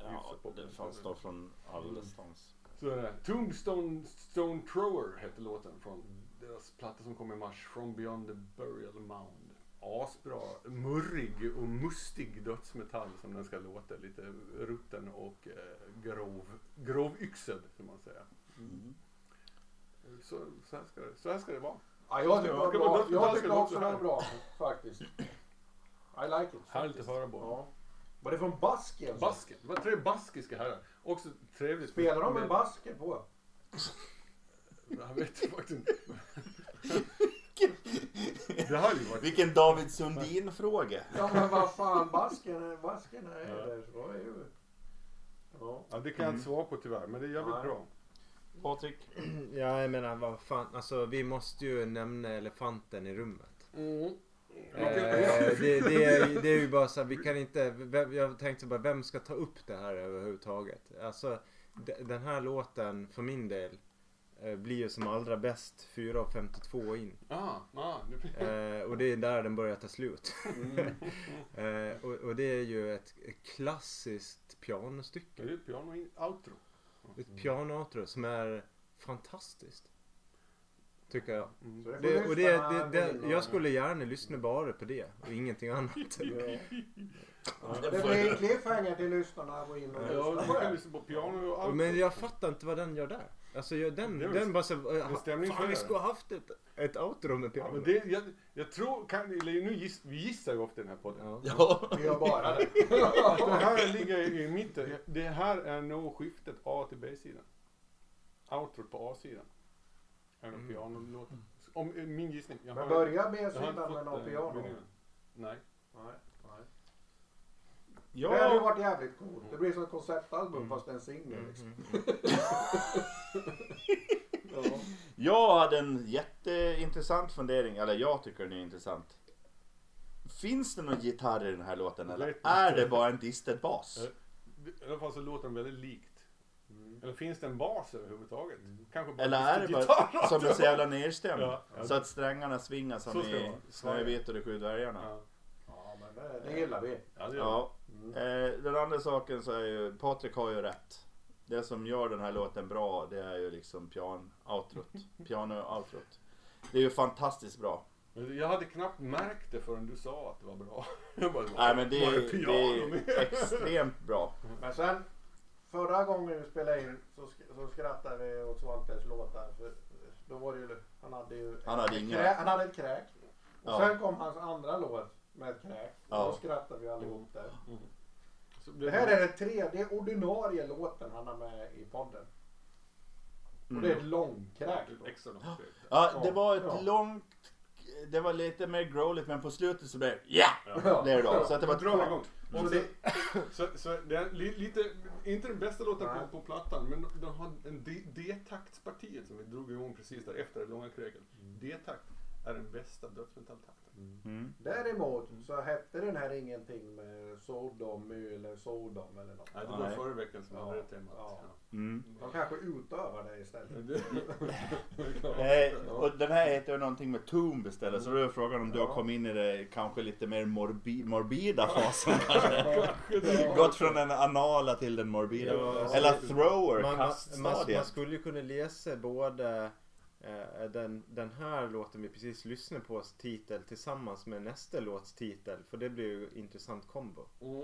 ja det fanns då från allestans. Så är det. Tombstone Stone Thrower hette låten från deras platta som kom i mars. From Beyond the Burial Mound. Asbra, murrig och mustig dödsmetall som den ska låta. Lite rutten och eh, grov, grovyxad som man säger. Mm. Så, så, här ska det, så här ska det vara. Ja, jag tycker, det bra. jag tycker också det var bra faktiskt. I like it. Härligt att höra på. Ja. Var det från Baskien? Basken. Det var tre baskiska herrar. Också trevligt. Spelar de med- med basken på? Jag vet faktiskt inte. Det hade ju varit... Vilken David Sundin-fråga. Ja men vad fan basken, basken är Ja. där så är ju... Ja. Ja, det kan jag inte svara på tyvärr, men det är jävligt Nej. bra. Patrik? Ja, jag menar vad fan. Alltså vi måste ju nämna elefanten i rummet. Mm. Eh, det, det, är, det är ju bara så här, vi kan inte, vem, jag tänkte bara, vem ska ta upp det här överhuvudtaget? Alltså, de- den här låten för min del eh, blir ju som allra bäst 4.52 in. Ah, ah. Eh, och det är där den börjar ta slut. Mm. eh, och, och det är ju ett klassiskt Det pianostycke. är ju piano outro. Ett piano som är fantastiskt. Tycker jag. Mm. Det och det, det, det, jag skulle gärna lyssna bara på det och ingenting annat. Ja. Det blir en cliffhanger till lyssnarna att gå in och lyssna på. Men jag fattar inte vad den gör där. Alltså jag, den, väl den bara så... en Fan vi skulle ha haft ett, ett outro med Ja, piano. men det, jag, jag tror, kan, eller nu giss, vi gissar ju ofta i den här podden. Ja. Ja. Vi gör bara det. Här ligger i mitten. Det här är nog skiftet A till B-sidan. Outrot på A-sidan. Är Mm. pianolåten. Om, eh, min gissning. Jag Men har- börja har B-sidan med någon eh, piano. Nej. Nej, nej. Det hade ju Ja. varit jävligt coolt. Det blir som ett konceptalbum fast en singel Mm, liksom. mm. Ja. Jag hade en jätteintressant fundering, eller jag tycker den är intressant. Finns det någon gitarr i den här låten eller är det bara en disted bas? Eh, I alla fall så låter den väldigt likt. Mm. Eller finns det en bas överhuvudtaget? Kanske bara Eller är det bara som en så jävla nedstämd? Ja, ja. Så att strängarna svingar som det i. Snövit och de sju dvärgarna? Ja, Ja, men det, det gillar vi. ja det gör Ja. Mm. Eh, den andra saken så är ju, Patrik har ju rätt. Det som gör den här låten bra det är ju liksom pian-outrot. Piano-outrot. Det är ju fantastiskt bra. Jag hade knappt märkt det förrän du sa att det var bra. Jag bara, Nej men det var är, det är extremt bra. Men sen, förra gången vi spelade in så, sk- så skrattade vi åt Svantes låtar. För då var det ju, han hade ju Han hade ett inga. krä, han hade ett kräk. Och Ja. sen kom hans andra låt med ett kräk. Och Ja. då skrattade vi allihop där. Så Det här är den tredje ordinarie låten han har med i podden. Och det är ett långkräk. då. Extra långt. Ja, det var ett Ja. långt... Det var lite mer growligt men på slutet så blev det ja! Ja. Det då. Så att det var vi igång? Och det, så, så det är li, lite, inte den bästa låten Nej. på, på plattan, men de har en D- D-taktspartiet som vi drog igång precis där efter det långa kräket. D-takt är den bästa dödsmetalltakten. Mm. däremot så hette den här ingenting med Sodom eller Sodom eller något. Nej, det var förra veckan som Ja. hade det temat. Ja. Mm. De kanske utövar det istället. Eh, och den här heter ju någonting med tomb istället så då är frågan om du har Ja. kommit in i det kanske lite mer morbi, morbida fasen kanske. Ja. Gått från den anala till den morbida. Ja, Eller thrower, Man, man, man, kaststadiet. man skulle ju kunna läsa både den, den här låten vi precis lyssnade på titel tillsammans med nästa låts titel. För det blir ju intressant kombo. Mm,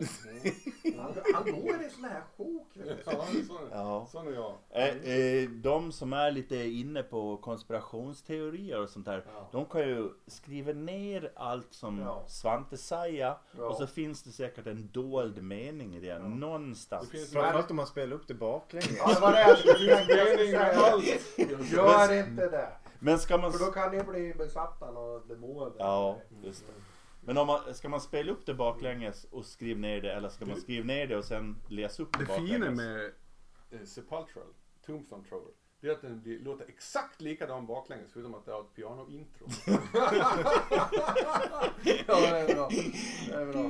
mm. Han, han går i sån här sjok. Ja, sån, Ja. sån är jag. Eh, eh, de som är lite inne på konspirationsteorier och sånt där. Ja. De kan ju skriva ner allt som Ja. Svante säger. Ja. Och så finns det säkert en dold mening i det. Någonstans. Det Framförallt om man spelar upp det baklänges. Ja, det var det jag skulle säga. Gör inte det. Men ska man... För då kan ni bli besatta av demoner. Ja, just det. Men om man, ska man spela upp det baklänges och skriva ner det eller ska man skriva ner det och sen läsa upp det, Det baklänges? fina med eh, Sepultural, Tombstone Trover, det är att den låter exakt likadan baklänges förutom att det har ett piano-intro. Ja, det är bra. Det är bra.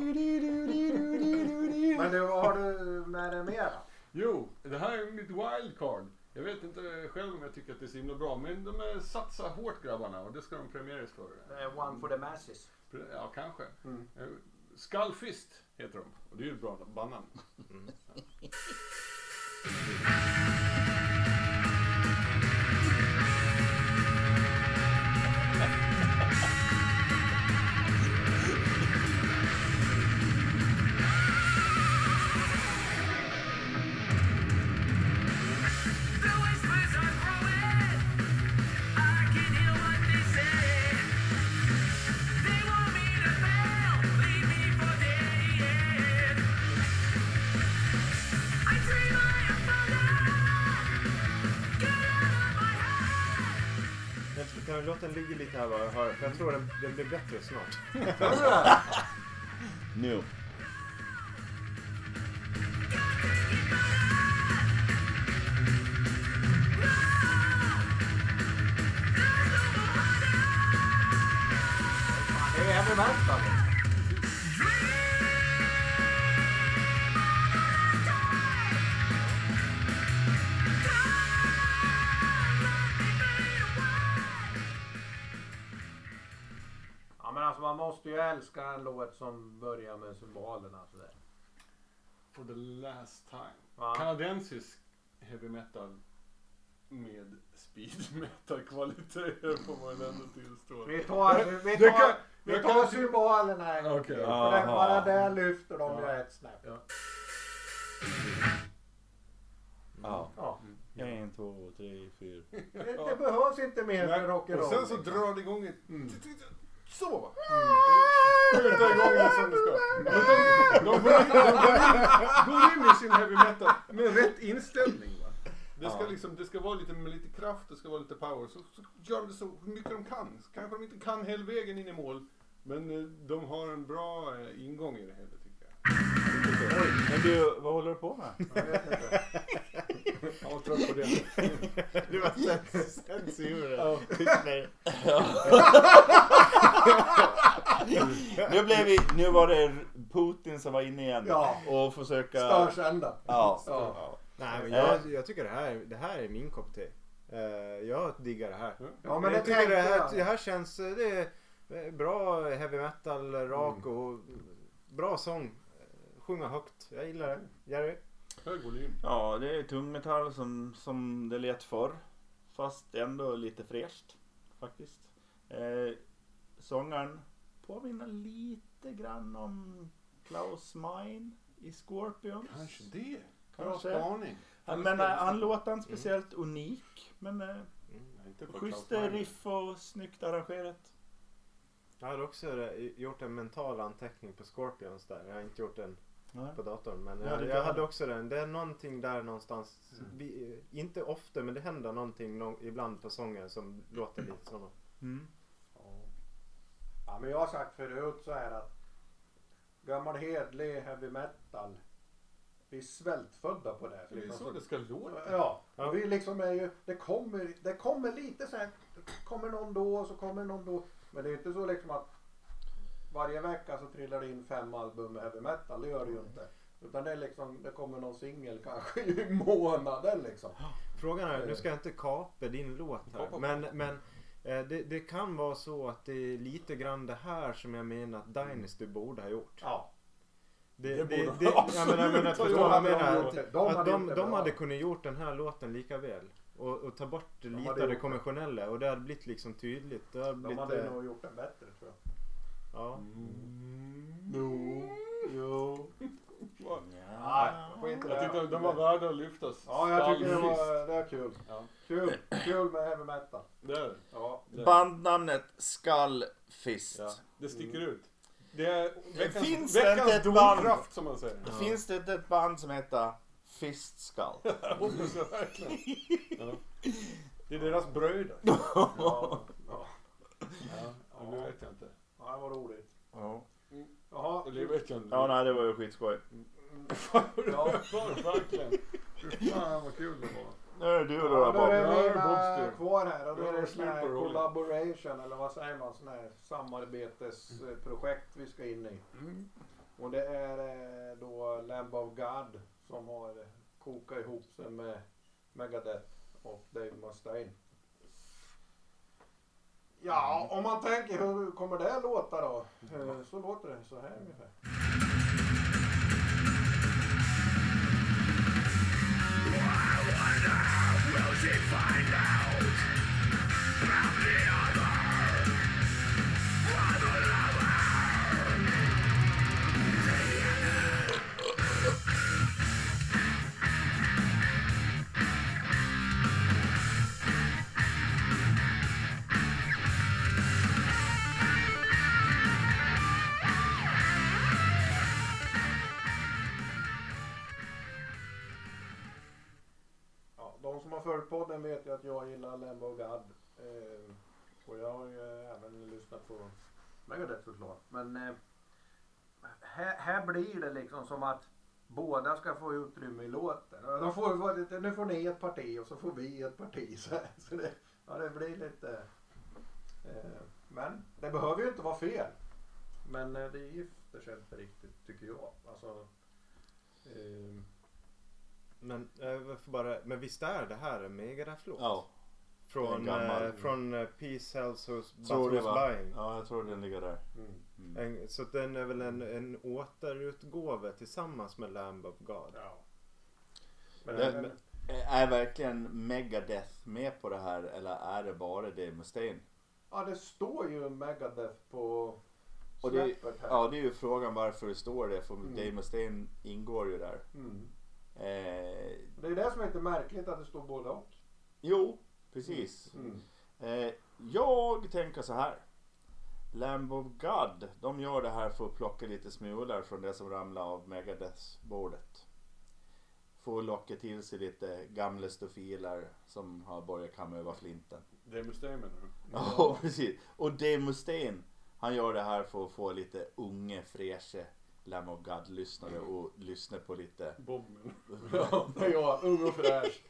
Men du, vad har du med dig mer? Jo, det här är mitt wildcard. Jag vet inte själv om jag tycker att det är så himla bra, men de är satsar hårt grabbarna och det ska de premieras för. One for the Masses. Ja, kanske. Mm. Eh, Skullfist heter de och det är ju ett bra bandnamn. The lite här vad jag hör? För jag tror den, den blir bättre snart. Nu. Måste ju älska en låt som börjar med symbolerna sådär. For the last time. Va? Kanadensisk heavy metal med speed metal kvaliteter får man ändå tillstå. Vi tar, vi Det tar, kan- vi tar kan- symbolerna en gång Okej. till. För bara där lyfter de ju Ja. ett snäpp. Ja. Ja. Ja. En, två, tre, fyra. Det, det behövs inte mer för rock'n'roll. och sen så drar det igång ett... Mm. Så! Skjuta igång det som det ska. Men de, de, går in, de går, in, i sin heavy metal med rätt inställning. Va? Det, ska liksom, det ska vara lite med lite kraft, det ska vara lite power. Så, så gör de det så mycket de kan. Kanske de inte kan hela vägen in i mål. Men eh, de har en bra eh, ingång i det hela tycker jag. Men du, vad håller du på med? Jag vet inte. Jag var trött på det. Du var. Nej. Nu, blev vi, nu var det Putin som var inne igen. Ja. Och försöka... Störkända. Ja. Ja. Nej, men jag, jag tycker det här, det här är min kopp te. Eh, jag diggar det här. Ja men det jag tycker det här, jag. det här känns eh, det är bra heavy metal, rak och bra sång. Eh, Sjunga högt. Jag gillar det. Jerry? Hög volym. Ja, det är tungmetall som, som det lät förr. Fast ändå lite fräscht faktiskt. Eh, sångaren påminner lite grann om Klaus Meine i Scorpions. Kanske det. Bra Kanske. spaning. Han, men eh, han låter inte speciellt unik. Men eh, Nej, inte på schysst Klaus Meine. riff och snyggt arrangerat. Jag hade också gjort en mental anteckning på Scorpions där. Jag har inte gjort på datorn. Men Ja, jag, jag hade också den. Det är någonting där någonstans. Vi, eh, inte ofta men det händer någonting nå- ibland på sången som låter lite som Mm. Ja. ja men jag har sagt förut så här att gammal hedlig heavy metal. Vi är svältfödda på det. Det är Liksom. så det ska låta. Ja, och vi liksom är ju, det kommer, det kommer lite så här, kommer någon då och så kommer någon då. Men det är inte så liksom att varje vecka så trillar det in fem album med heavy metal, det gör det ju inte. Utan det är liksom, det kommer någon singel kanske i månaden liksom. Frågan är, nu ska jag inte kapa din låt här. Men, men eh, det, det kan vara så att det är lite grann det här som jag menar att Dynasty borde ha gjort. Ja. Det, Det borde det, de jag menar, jag menar, absolut ha vad jag menar? gjort. Att, De att de, hade kunnat gjort den här låten lika väl. Och, och ta bort lite av det. konventionella och det hade blivit liksom tydligt. Det hade De blivit, hade eh, nog gjort den bättre tror jag. Ja. Jo, jo. Nej, skit i Jag det. tyckte de var värda att lyftas. Ja, jag tycker det var, det var kul. Ja. Kul, kul med heavy metal. Det är det. Ja. det. Bandnamnet Skullfist. Ja, det sticker ut. Det är veckans, Finns det veckans inte ett band? domkraft som man säger. Finns det inte ett band som heter Fist Skull? Jag hoppas jag verkligen. Ja. Det är deras bröder. Ja, ja. Ja, ja. det vet jag inte. Ja, det var roligt. Ja. Jaha. Det inte. ja, nej det var ju skitskoj. Ja. verkligen. Fan vad kul det var. Nu är det du då, Ja, då är det mina kvar här och då är det sån här collaboration eller vad säger man, sån här samarbetesprojekt vi ska in i. Och det är eh, då Lamb of God som har kokat ihop sig med Megadeth och Dave Mustaine. Ja, om man tänker hur kommer det låta då? Eh, så låter det så här ungefär. Följt podden vet ju att jag gillar Lamb of God. Eh, och jag har ju eh, även lyssnat på Megadeth såklart. Men eh, här, här blir det liksom som att båda ska få utrymme i låten. De får, nu får ni ett parti och så får vi ett parti. Så, så det, ja, det blir lite... Eh, men det behöver ju inte vara fel. Men eh, det gifter sig inte riktigt tycker jag. Alltså, eh, men, eh, bara, men visst är det här en Megadeth-låt? Ja, Från, En gammal. eh, från eh, Peace, Hells, Who's va? Buying. Ja, jag tror den ligger där. mm. Mm. En, så den är väl en, en återutgåva tillsammans med Lamb of God. Ja. Men, Det- men, Är verkligen Megadeth med på det här eller är det bara Dave Mustaine? ja, det står ju Megadeth på Och det, släppet här. ja, det är ju frågan varför det står det för Mm. Dave Mustaine ingår ju där. Mm. Eh, Det är det som är lite märkligt att det står både och. jo, precis. Mm. Eh, jag tänker så här. Lamb of God, de gör det här för att plocka lite smular från det som ramlar av Megadeths bordet. Få locka till sig lite gamla stofiler som har börjat kamma över flinten. Mustaine menar du? Ja, precis. Och Dave Mustaine, han gör det här för att få lite unga, fräscha Lamb of God-lyssnare och lyssna på lite, Bob menar Ja, det jag. Ung och fräsch.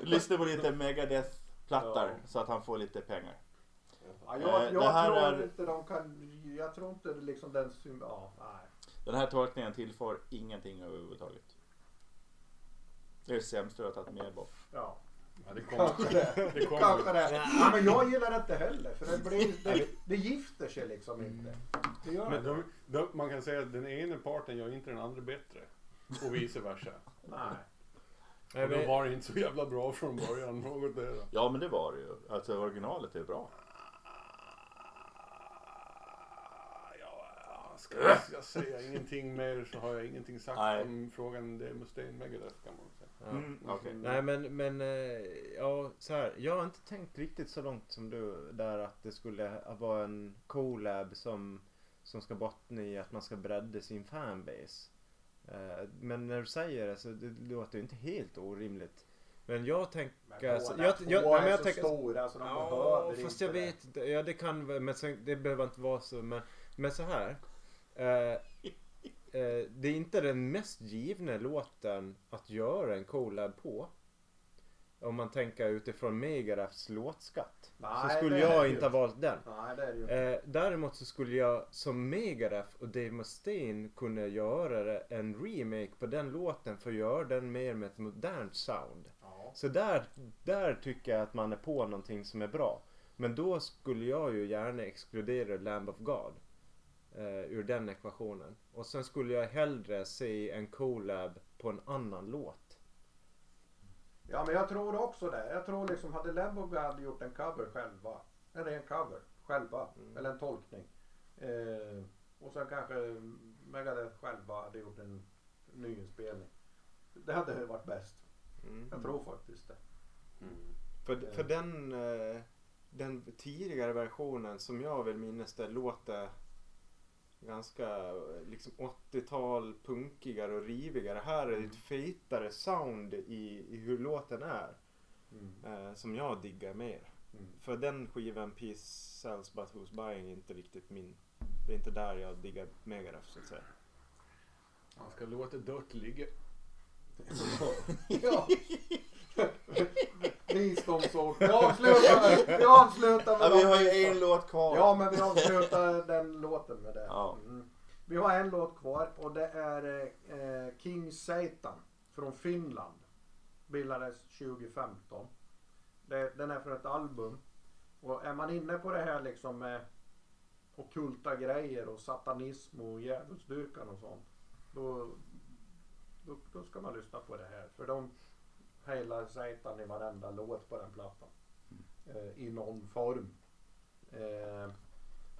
lyssna på lite Megadeth-plattar Ja. så att han får lite pengar. Ja, Eh, jag det jag här tror är- inte de kan... Jag tror inte liksom den... Ja, nej. Den här tolkningen tillför ingenting överhuvudtaget. Det är det sämsta du har tagit med Bob. Ja, Ja, det kommer. kanske det. Det kommer. Kanske det. Ja, men jag gillar det inte heller. För det, blir, det, det gifter sig liksom inte. Det gör Men de, de, man kan säga att den ena parten gör inte den andra bättre. Och vice versa. Nej. Och då var det inte så jävla bra från början. Något där. Ja men det var det ju. Alltså originalet är bra. Ja, Ska jag, säga ingenting mer så har jag ingenting sagt Nej. om frågan det är Mustaine Megadeth kan man. Mm, okej. Nej men, men eh, ja, så här. Jag har inte tänkt riktigt så långt som du där att det skulle vara en collab som, som ska bottna i att man ska bredda sin fanbase. Eh, Men när du säger det så det låter ju inte helt orimligt. Men jag tänker... Men alltså, jag, två jag, nej, men är jag så tänker stora så de Ja, behöver fast inte jag det. vet inte. Ja, det kan vara- men sen, det behöver inte vara så. Men, men så här. Eh, eh, det är inte den mest givna låten att göra en collab på. Om man tänker utifrån Megadeths låtskatt. så Nej, skulle det är jag inte ha valt den. Nej. Eh, däremot så skulle jag som Megadeth och Dave Mustaine kunna göra en remake på den låten för att göra den mer med ett modernt sound. Ja. Så där, där tycker jag att man är på någonting som är bra. Men då skulle jag ju gärna exkludera Lamb of God. Eh, ur den ekvationen. Och sen skulle jag hellre se en collab på en annan låt. ja, men jag tror också det. Jag tror liksom hade Lembo hade gjort en cover själva. En ren cover själva. Mm. Eller en tolkning. Eh, och sen kanske Megadeth själva hade gjort en nyinspelning. Det hade varit bäst. Jag tror faktiskt det. Mm. För, för den, eh, den tidigare versionen som jag vill minnas det låter ganska liksom 80-tal punkigare och rivigare. Här är det ett fetare sound i, i hur låten är. Mm. Eh, som jag diggar mer. Mm. För den skivan Peace Sells But Who's Buying är inte riktigt min. Det är inte där jag diggar Megadeth så att säga. Han ska låta dött ligga. ja. Visdomsord. Vi avslutar, vi avslutar med Ja, vi har ju en låt kvar. Ja, men vi avslutar den låten med det. Ja. Mm. Vi har en låt kvar och det är eh, King Satan från Finland. Bildades 2015. Det, den är från ett album. Och är man inne på det här liksom med ockulta grejer och satanism och djävulsdyrkan och sånt. Då, då, då ska man lyssna på det här. För de Hela Satan i varenda låt på den plattan. Eh, I någon form. Eh,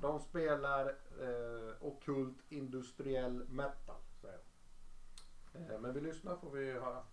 de spelar eh, ockult industriell metal. Säger de. Eh, men vi lyssnar får vi höra.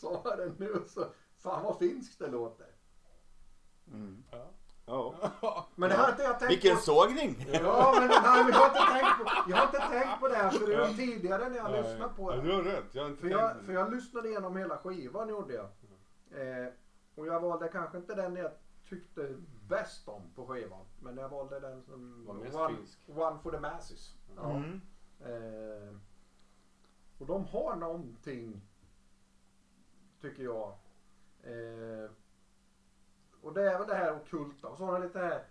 Sa det nu så fan vad finskt det låter. Mm. Ja. Ja. Men det har inte jag tänkt Vilken på. sågning! Ja men nej, men jag, har inte tänkt på, jag har inte tänkt på det här förut tidigare när jag Nej. lyssnat på Ja, det. du har rätt. Jag har inte För tänkt jag, för det. jag lyssnade igenom hela skivan gjorde jag. Eh, och jag valde kanske inte den jag tyckte bäst om på skivan. Men jag valde den som Var mest one, finsk. one for the masses. Ja. Mm. Eh, och de har någonting, tycker jag. Eh, och det är väl det här ockulta. Och så har de lite här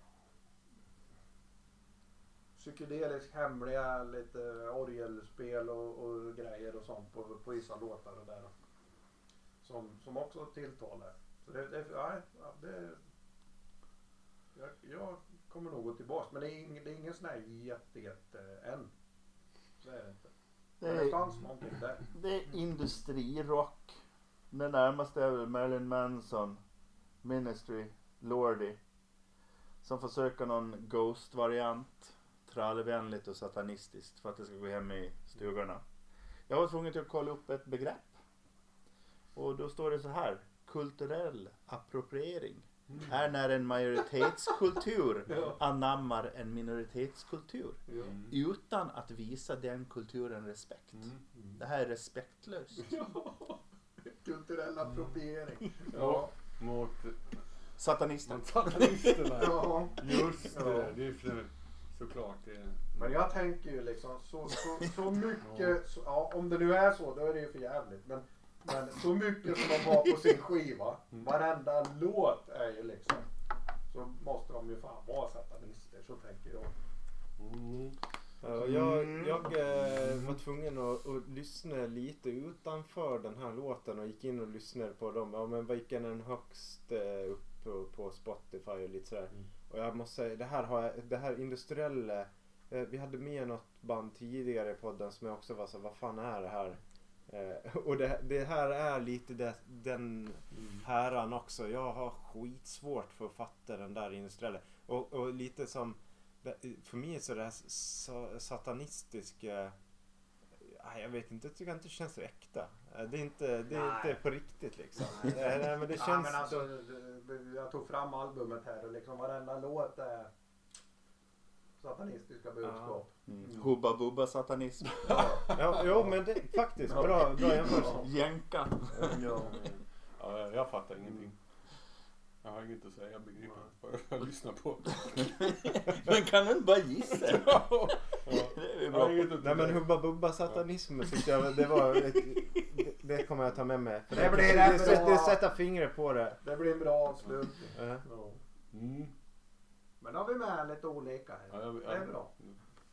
psykedeliskt hemliga, lite orgelspel och, och grejer och sånt på, på vissa låtar och där. Som, som också tilltalar. Så det, det, ja, det, jag, jag kommer nog gå tillbaks men det är, ing, det är ingen sån här jätte, jätte än. Det är det inte. Men det fanns någonting där. Det är industrirock. Det närmaste är väl Marilyn Manson, Ministry, Lordi. Som försöker någon Ghost-variant. Trallvänligt och satanistiskt för att det ska gå hem i stugorna. Jag var tvungen till att kolla upp ett begrepp. Och då står det så här. Kulturell appropriering är när en majoritetskultur Ja. anammar en minoritetskultur. Mm. utan att visa den kulturen respekt. Mm. Det här är respektlöst. Kulturell appropriering. Ja, mot, Satanister. mot satanisterna. Ja. Just Ja. det, det är för, såklart det. Men jag tänker ju liksom så, så, så mycket, så, ja, om det nu är så då är det ju för jävligt. Men Men så mycket som de har på sin skiva. Varenda låt är ju liksom. Så måste de ju fan vara satanister. Så tänker jag. Mm. Ja, jag Mm. jag eh, var tvungen att, att lyssna lite utanför den här låten och gick in och lyssnade på dem. Ja men vilken är den högst eh, upp på, på Spotify och lite sådär. Mm. Och jag måste säga, det här, har jag, det här industriella. Eh, vi hade med något band tidigare i podden som jag också var så vad fan är det här? Eh, och det, det här är lite det, den häran också. Jag har skitsvårt för att fatta den där industriella. Och, och lite som, för mig så är det här sa- satanistiska jag vet inte, jag tycker inte det känns äkta. Eh, Det är inte, det är inte på riktigt liksom. Nej, nej, men det Ja, känns... men alltså, jag tog fram albumet här och liksom varenda låt är satanistiska budskap. Mm. Hubba bubba satanism. ja, jo, men det, faktiskt, bra, bra jämförelse. Jänka. Ja. Ja, jag, jag fattar ingenting. Jag har inget att säga, jag begriper inte vad jag lyssnar på. Men kan du inte bara gissa? ja, Det är bra. Nej men. Hubba Bubba satanism tyckte jag det var ett, det, det kommer jag ta med mig. För Det blir det, rätt det, bra. det sätter fingret på det. Det blir en bra avslutning. Ja. Ja. Mm. Men då har vi med lite olika Ja, här. jag, Det är bra.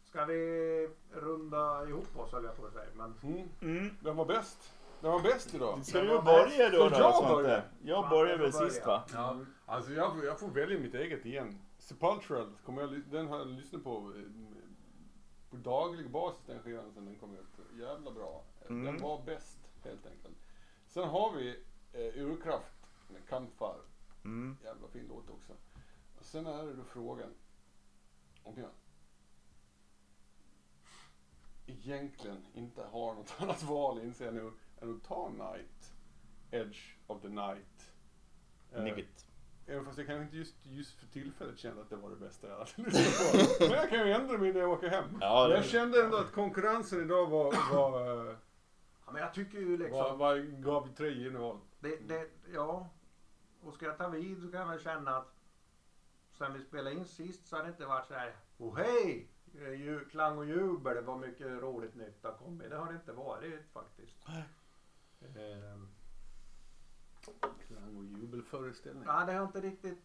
Ska vi runda ihop oss höll jag på att säga. Men Mm. Mm. Den var bäst. Den var bäst idag. Ska du börja då, Ska jag börja? Jag Ja, börjar väl sist va? Ja, alltså jag, får- jag får välja mitt eget igen. Sepultural, kommer jag, den har jag lyssnat på eh, på daglig basis den skivan sen den kom ut. Jävla bra. Mm. Den var bäst helt enkelt. Sen har vi eh, Urkraft med Campfire. Mm. Jävla fin låt också. Och sen är det då frågan om jag egentligen inte har något annat val inser jag nu än att ta Night. Edge of the Night. Eh, Nigget. Även fast jag kanske inte just, just för tillfället kände att det var det bästa jag hade lyssnat på. Men jag kan ju ändra mig när jag åker hem. Ja, det- jag kände ändå att konkurrensen idag var, var, eh, Ja, men jag tycker ju liksom. var, var gav tre givna Det, det, ja. Och ska jag ta vid så kan jag väl känna att sen vi spelade in sist så har det inte varit så här. Oh hej! Eh, Klang och jubel, det var mycket roligt nytt har kommit. Det har det inte varit faktiskt. Ehm, Klang och jubelföreställning. Ja, det har inte riktigt...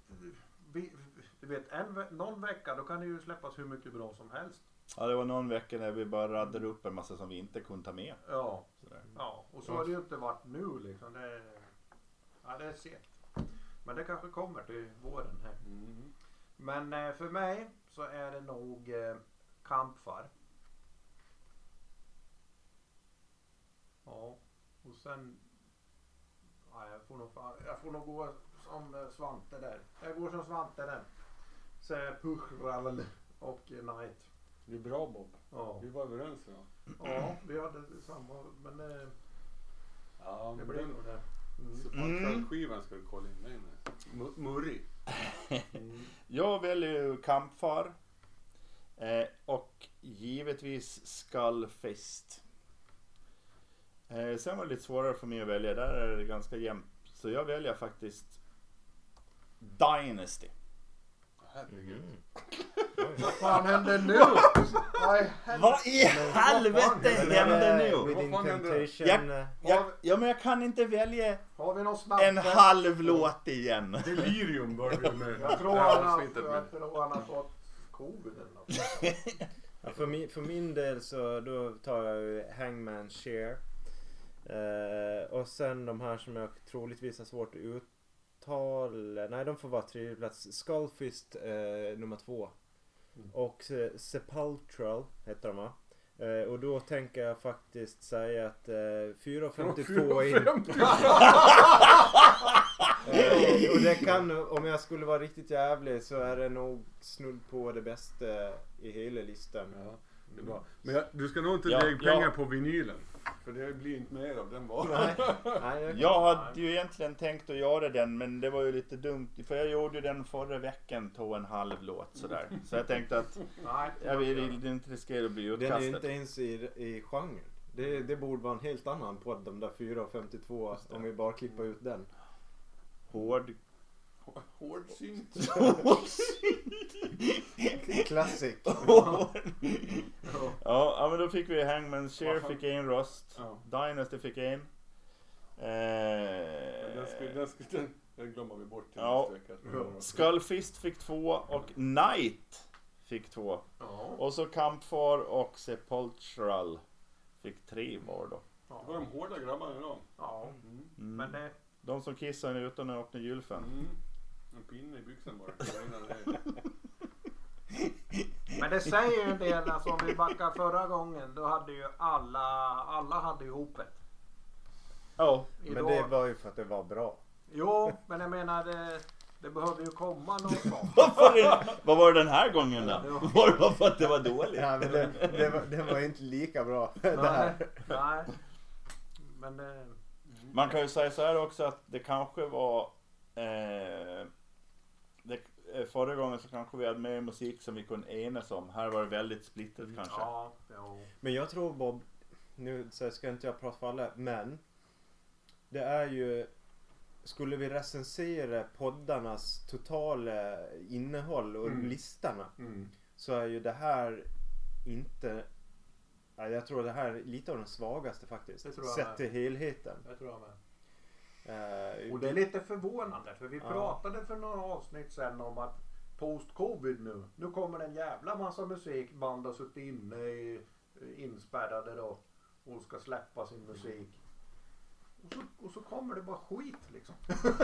Vi, du vet, en, någon vecka då kan det ju släppas hur mycket bra som helst. Ja, det var någon vecka när vi bara raddade upp en massa som vi inte kunde ta med. Ja, Sådär. ja. och så har det ju inte varit nu liksom. Det, ja, det är segt. Men det kanske kommer till våren här. Mm. Men eh, för mig så är det nog eh, kampfar. Ja, och sen... Ja, jag, får nog, jag får nog gå som eh, Svante där. Jag går som Svante där. Så Puchravel och Knight. Det är bra Bob. Ja. Vi var överens ja. ja, vi hade samma. Men eh, Ja, det men blir den nog det. Sepultural-skivan ska du kolla in den. Mu- Murri. Mm. Jag väljer ju Kampfar. Eh, och givetvis Skullfist. Eh, sen var det lite svårare för mig att välja. Där är det ganska jämnt. Så jag väljer faktiskt Dynasty. Herregud. Vad fan händer nu? Vad i helvete? Vad i helvete hände nu? Within Vad fan händer? Temptation. Ja. eh, Ja, men jag kan inte välja Har vi någon snabb? en halv låt igen. Delirium började vi med. Jag tror Det han här har, avsnittet med. jag tror han har fått covid eller något. Ja, för, min, för min del så då tar jag ju Hangman Share. Eh, och sen de här som jag troligtvis har svårt att uttala. Nej, de får vara tredje plats. Skullfist eh, nummer två. Mm. Och eh, Sepultural heter de va? Eh, och då tänker jag faktiskt säga att eh, 4.52 in. 4,50. Eh, och det kan, om jag skulle vara riktigt jävlig så är det nog snudd på det bästa i hela listan. Ja, det är bra. Men jag, du ska nog inte Ja, lägga pengar ja. på vinylen. För det blir inte mer av den varan. Nej, nej, jag- Jag hade ju egentligen tänkt att göra den men det var ju lite dumt för jag gjorde ju den förra veckan tog en halv låt sådär. Så jag tänkte att Nej. jag vill inte riskera att bli Den är utkastad. ju inte ens i, i genren. Det, det borde vara en helt annan podd, de där 4.52 om vi bara klipper ut den. Hård. Hårdsynt. Classic. ja, ja men då fick vi Hangman's Share fick en röst. Ja. Dynasty fick en. Eh, Den, skulle, den, skulle, den, den glömmer vi bort till Ja. Skullfist fick två och Knight fick två. Ja. Och så Campfar och Sepulchral fick tre var då. Det var de hårda grabbarna idag. ja. Mm. Mm. Men det, De som kissade utan att öppna gylfen. Mm. En pinne i byxan bara. Men det säger ju en del, alltså om vi backar förra gången, då hade ju alla, alla hade ju hopet. Ja. Men Idag- det var ju för att det var bra. Jo, men jag menar det, det behövde ju komma någon sån. Vad var det- den här gången då? Det var- det bara för att det var dåligt? Ja, men det, det, var, det var inte lika bra det Nej, här. nej. Men det, Man kan ju säga så här också att det kanske var eh, eh, Förra gången så kanske vi hade mer musik som vi kunde enas om. Här var det väldigt splittrat kanske. ja. Men jag tror Bob, nu så ska inte jag prata för alla, men det är ju skulle vi recensera poddarnas totala innehåll och Mm. listorna Mm. så är ju det här inte ja, jag tror det här är lite av den svagaste faktiskt. Jag Sett till helheten. Det tror jag med. Eh, Och det är lite förvånande för vi Ja. pratade för några avsnitt sen om att post-covid nu, nu kommer en jävla massa musik. Band har suttit inne i, inspärrade då och ska släppa sin musik. Och så, och så kommer det bara skit liksom.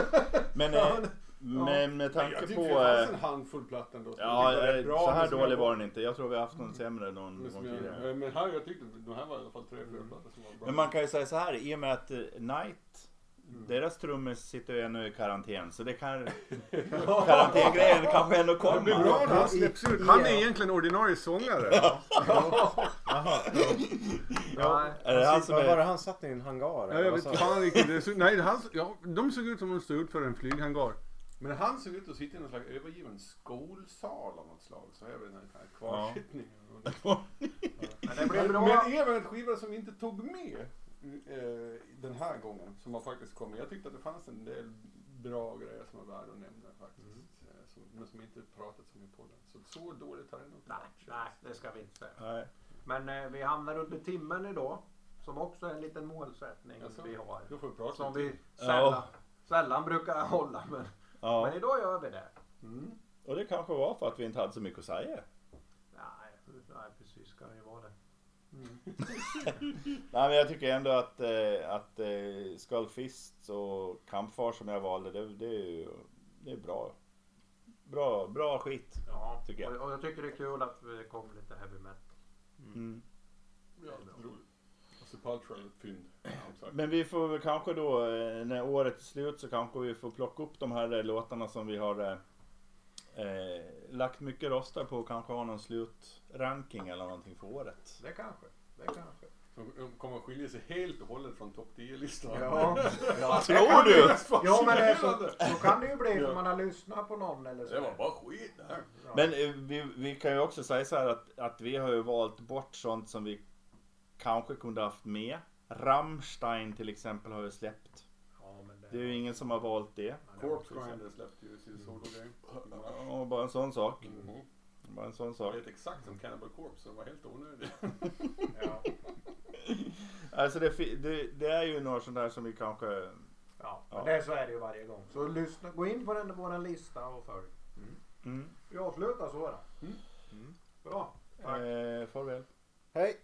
Men, Ja, eh, men- men med Jag tanke tyckte på... det fanns Eh, en handfull plattor ändå. ja, jag tyckte eh, bra, så här som dålig jag- var den inte. Jag tror vi har haft någon sämre någon men som gång jag- tidigare. eh, Men här jag tyckte de här var i alla fall tre, fyra plattor som var bra. Men man kan ju säga så här, i och med att eh, Night, Mm. Deras trummis sitter ju ännu i karantän. Så det kan... Karantängrejen kanske ändå Det blir kommer. bra när han släpps ut. Han är egentligen ordinarie sångare. Jaha. Är det han som är- var det han satt i en hangar? Ja, jag vet fan såg, nej, han, ja, de såg ut som om de stod ut för en flyghangar. Men han såg ut att sitta i någon slags övergiven skolsal av något slag. Så är väl den här kvarsittningen. Blir Men, men även en skiva som vi inte tog med eh, den här gången. Som har faktiskt kommit. Jag tyckte att det fanns en del bra grejer som var värda att nämna faktiskt. Eh, som, men som inte pratat så mycket på den. Så så dåligt har det nog inte Nej, varit. nej, det ska vi inte säga. Nej. Men eh, vi hamnar under timmen idag. Som också är en liten målsättning Jaså? vi har. Då får vi prata Som vi sällan, Ja. sällan brukar hålla. Men, Ja. men idag gör vi det. Och det kanske var för att vi inte hade så mycket att säga. Nej, nej precis ska det ju vara det. Nej men jag tycker ändå att, eh, att eh, Skullfists och Kampfar som jag valde, det, det är ju det är bra. Bra, bra skit. Ja, Tycker jag. Och, och jag tycker det är kul att det kommer lite heavy metal. Mm. Ja, roligt. Och Sepultura är ett fynd. Men vi får väl kanske då, eh, när året är slut så kanske vi får plocka upp de här låtarna som vi har eh, lagt mycket röster på och kanske ha någon slutranking eller någonting för året. Det kanske. Det kanske. Som kommer att skilja sig helt och hållet från topp 10-listan. Ja, ja. Tror du? Ja men det är så, så kan det ju bli Ja. för man har lyssnat på någon eller så. Det var bara skit det här. Ja. Men eh, vi, vi kan ju också säga så här att, att vi har ju valt bort sånt som vi kanske kunde haft med. Rammstein till exempel har ju släppt. Ja, det, Det är ju ingen som har valt det. Ja, det Corpse Grinder släppte ju sin sologrej. Och bara en sån sak. Mhm. Bara en sån Det sak. är exakt som Cannibal Corpse, som var helt onödig. Ja, Alltså det, det, det är ju några sådana där som vi kanske... ja. Ja. Men det, så är det ju varje gång. Så lyssna, gå in på den vår lista och följ. Mm. Vi avslutar så då. Mm. Bra. Tack. Eh, farväl. Hej!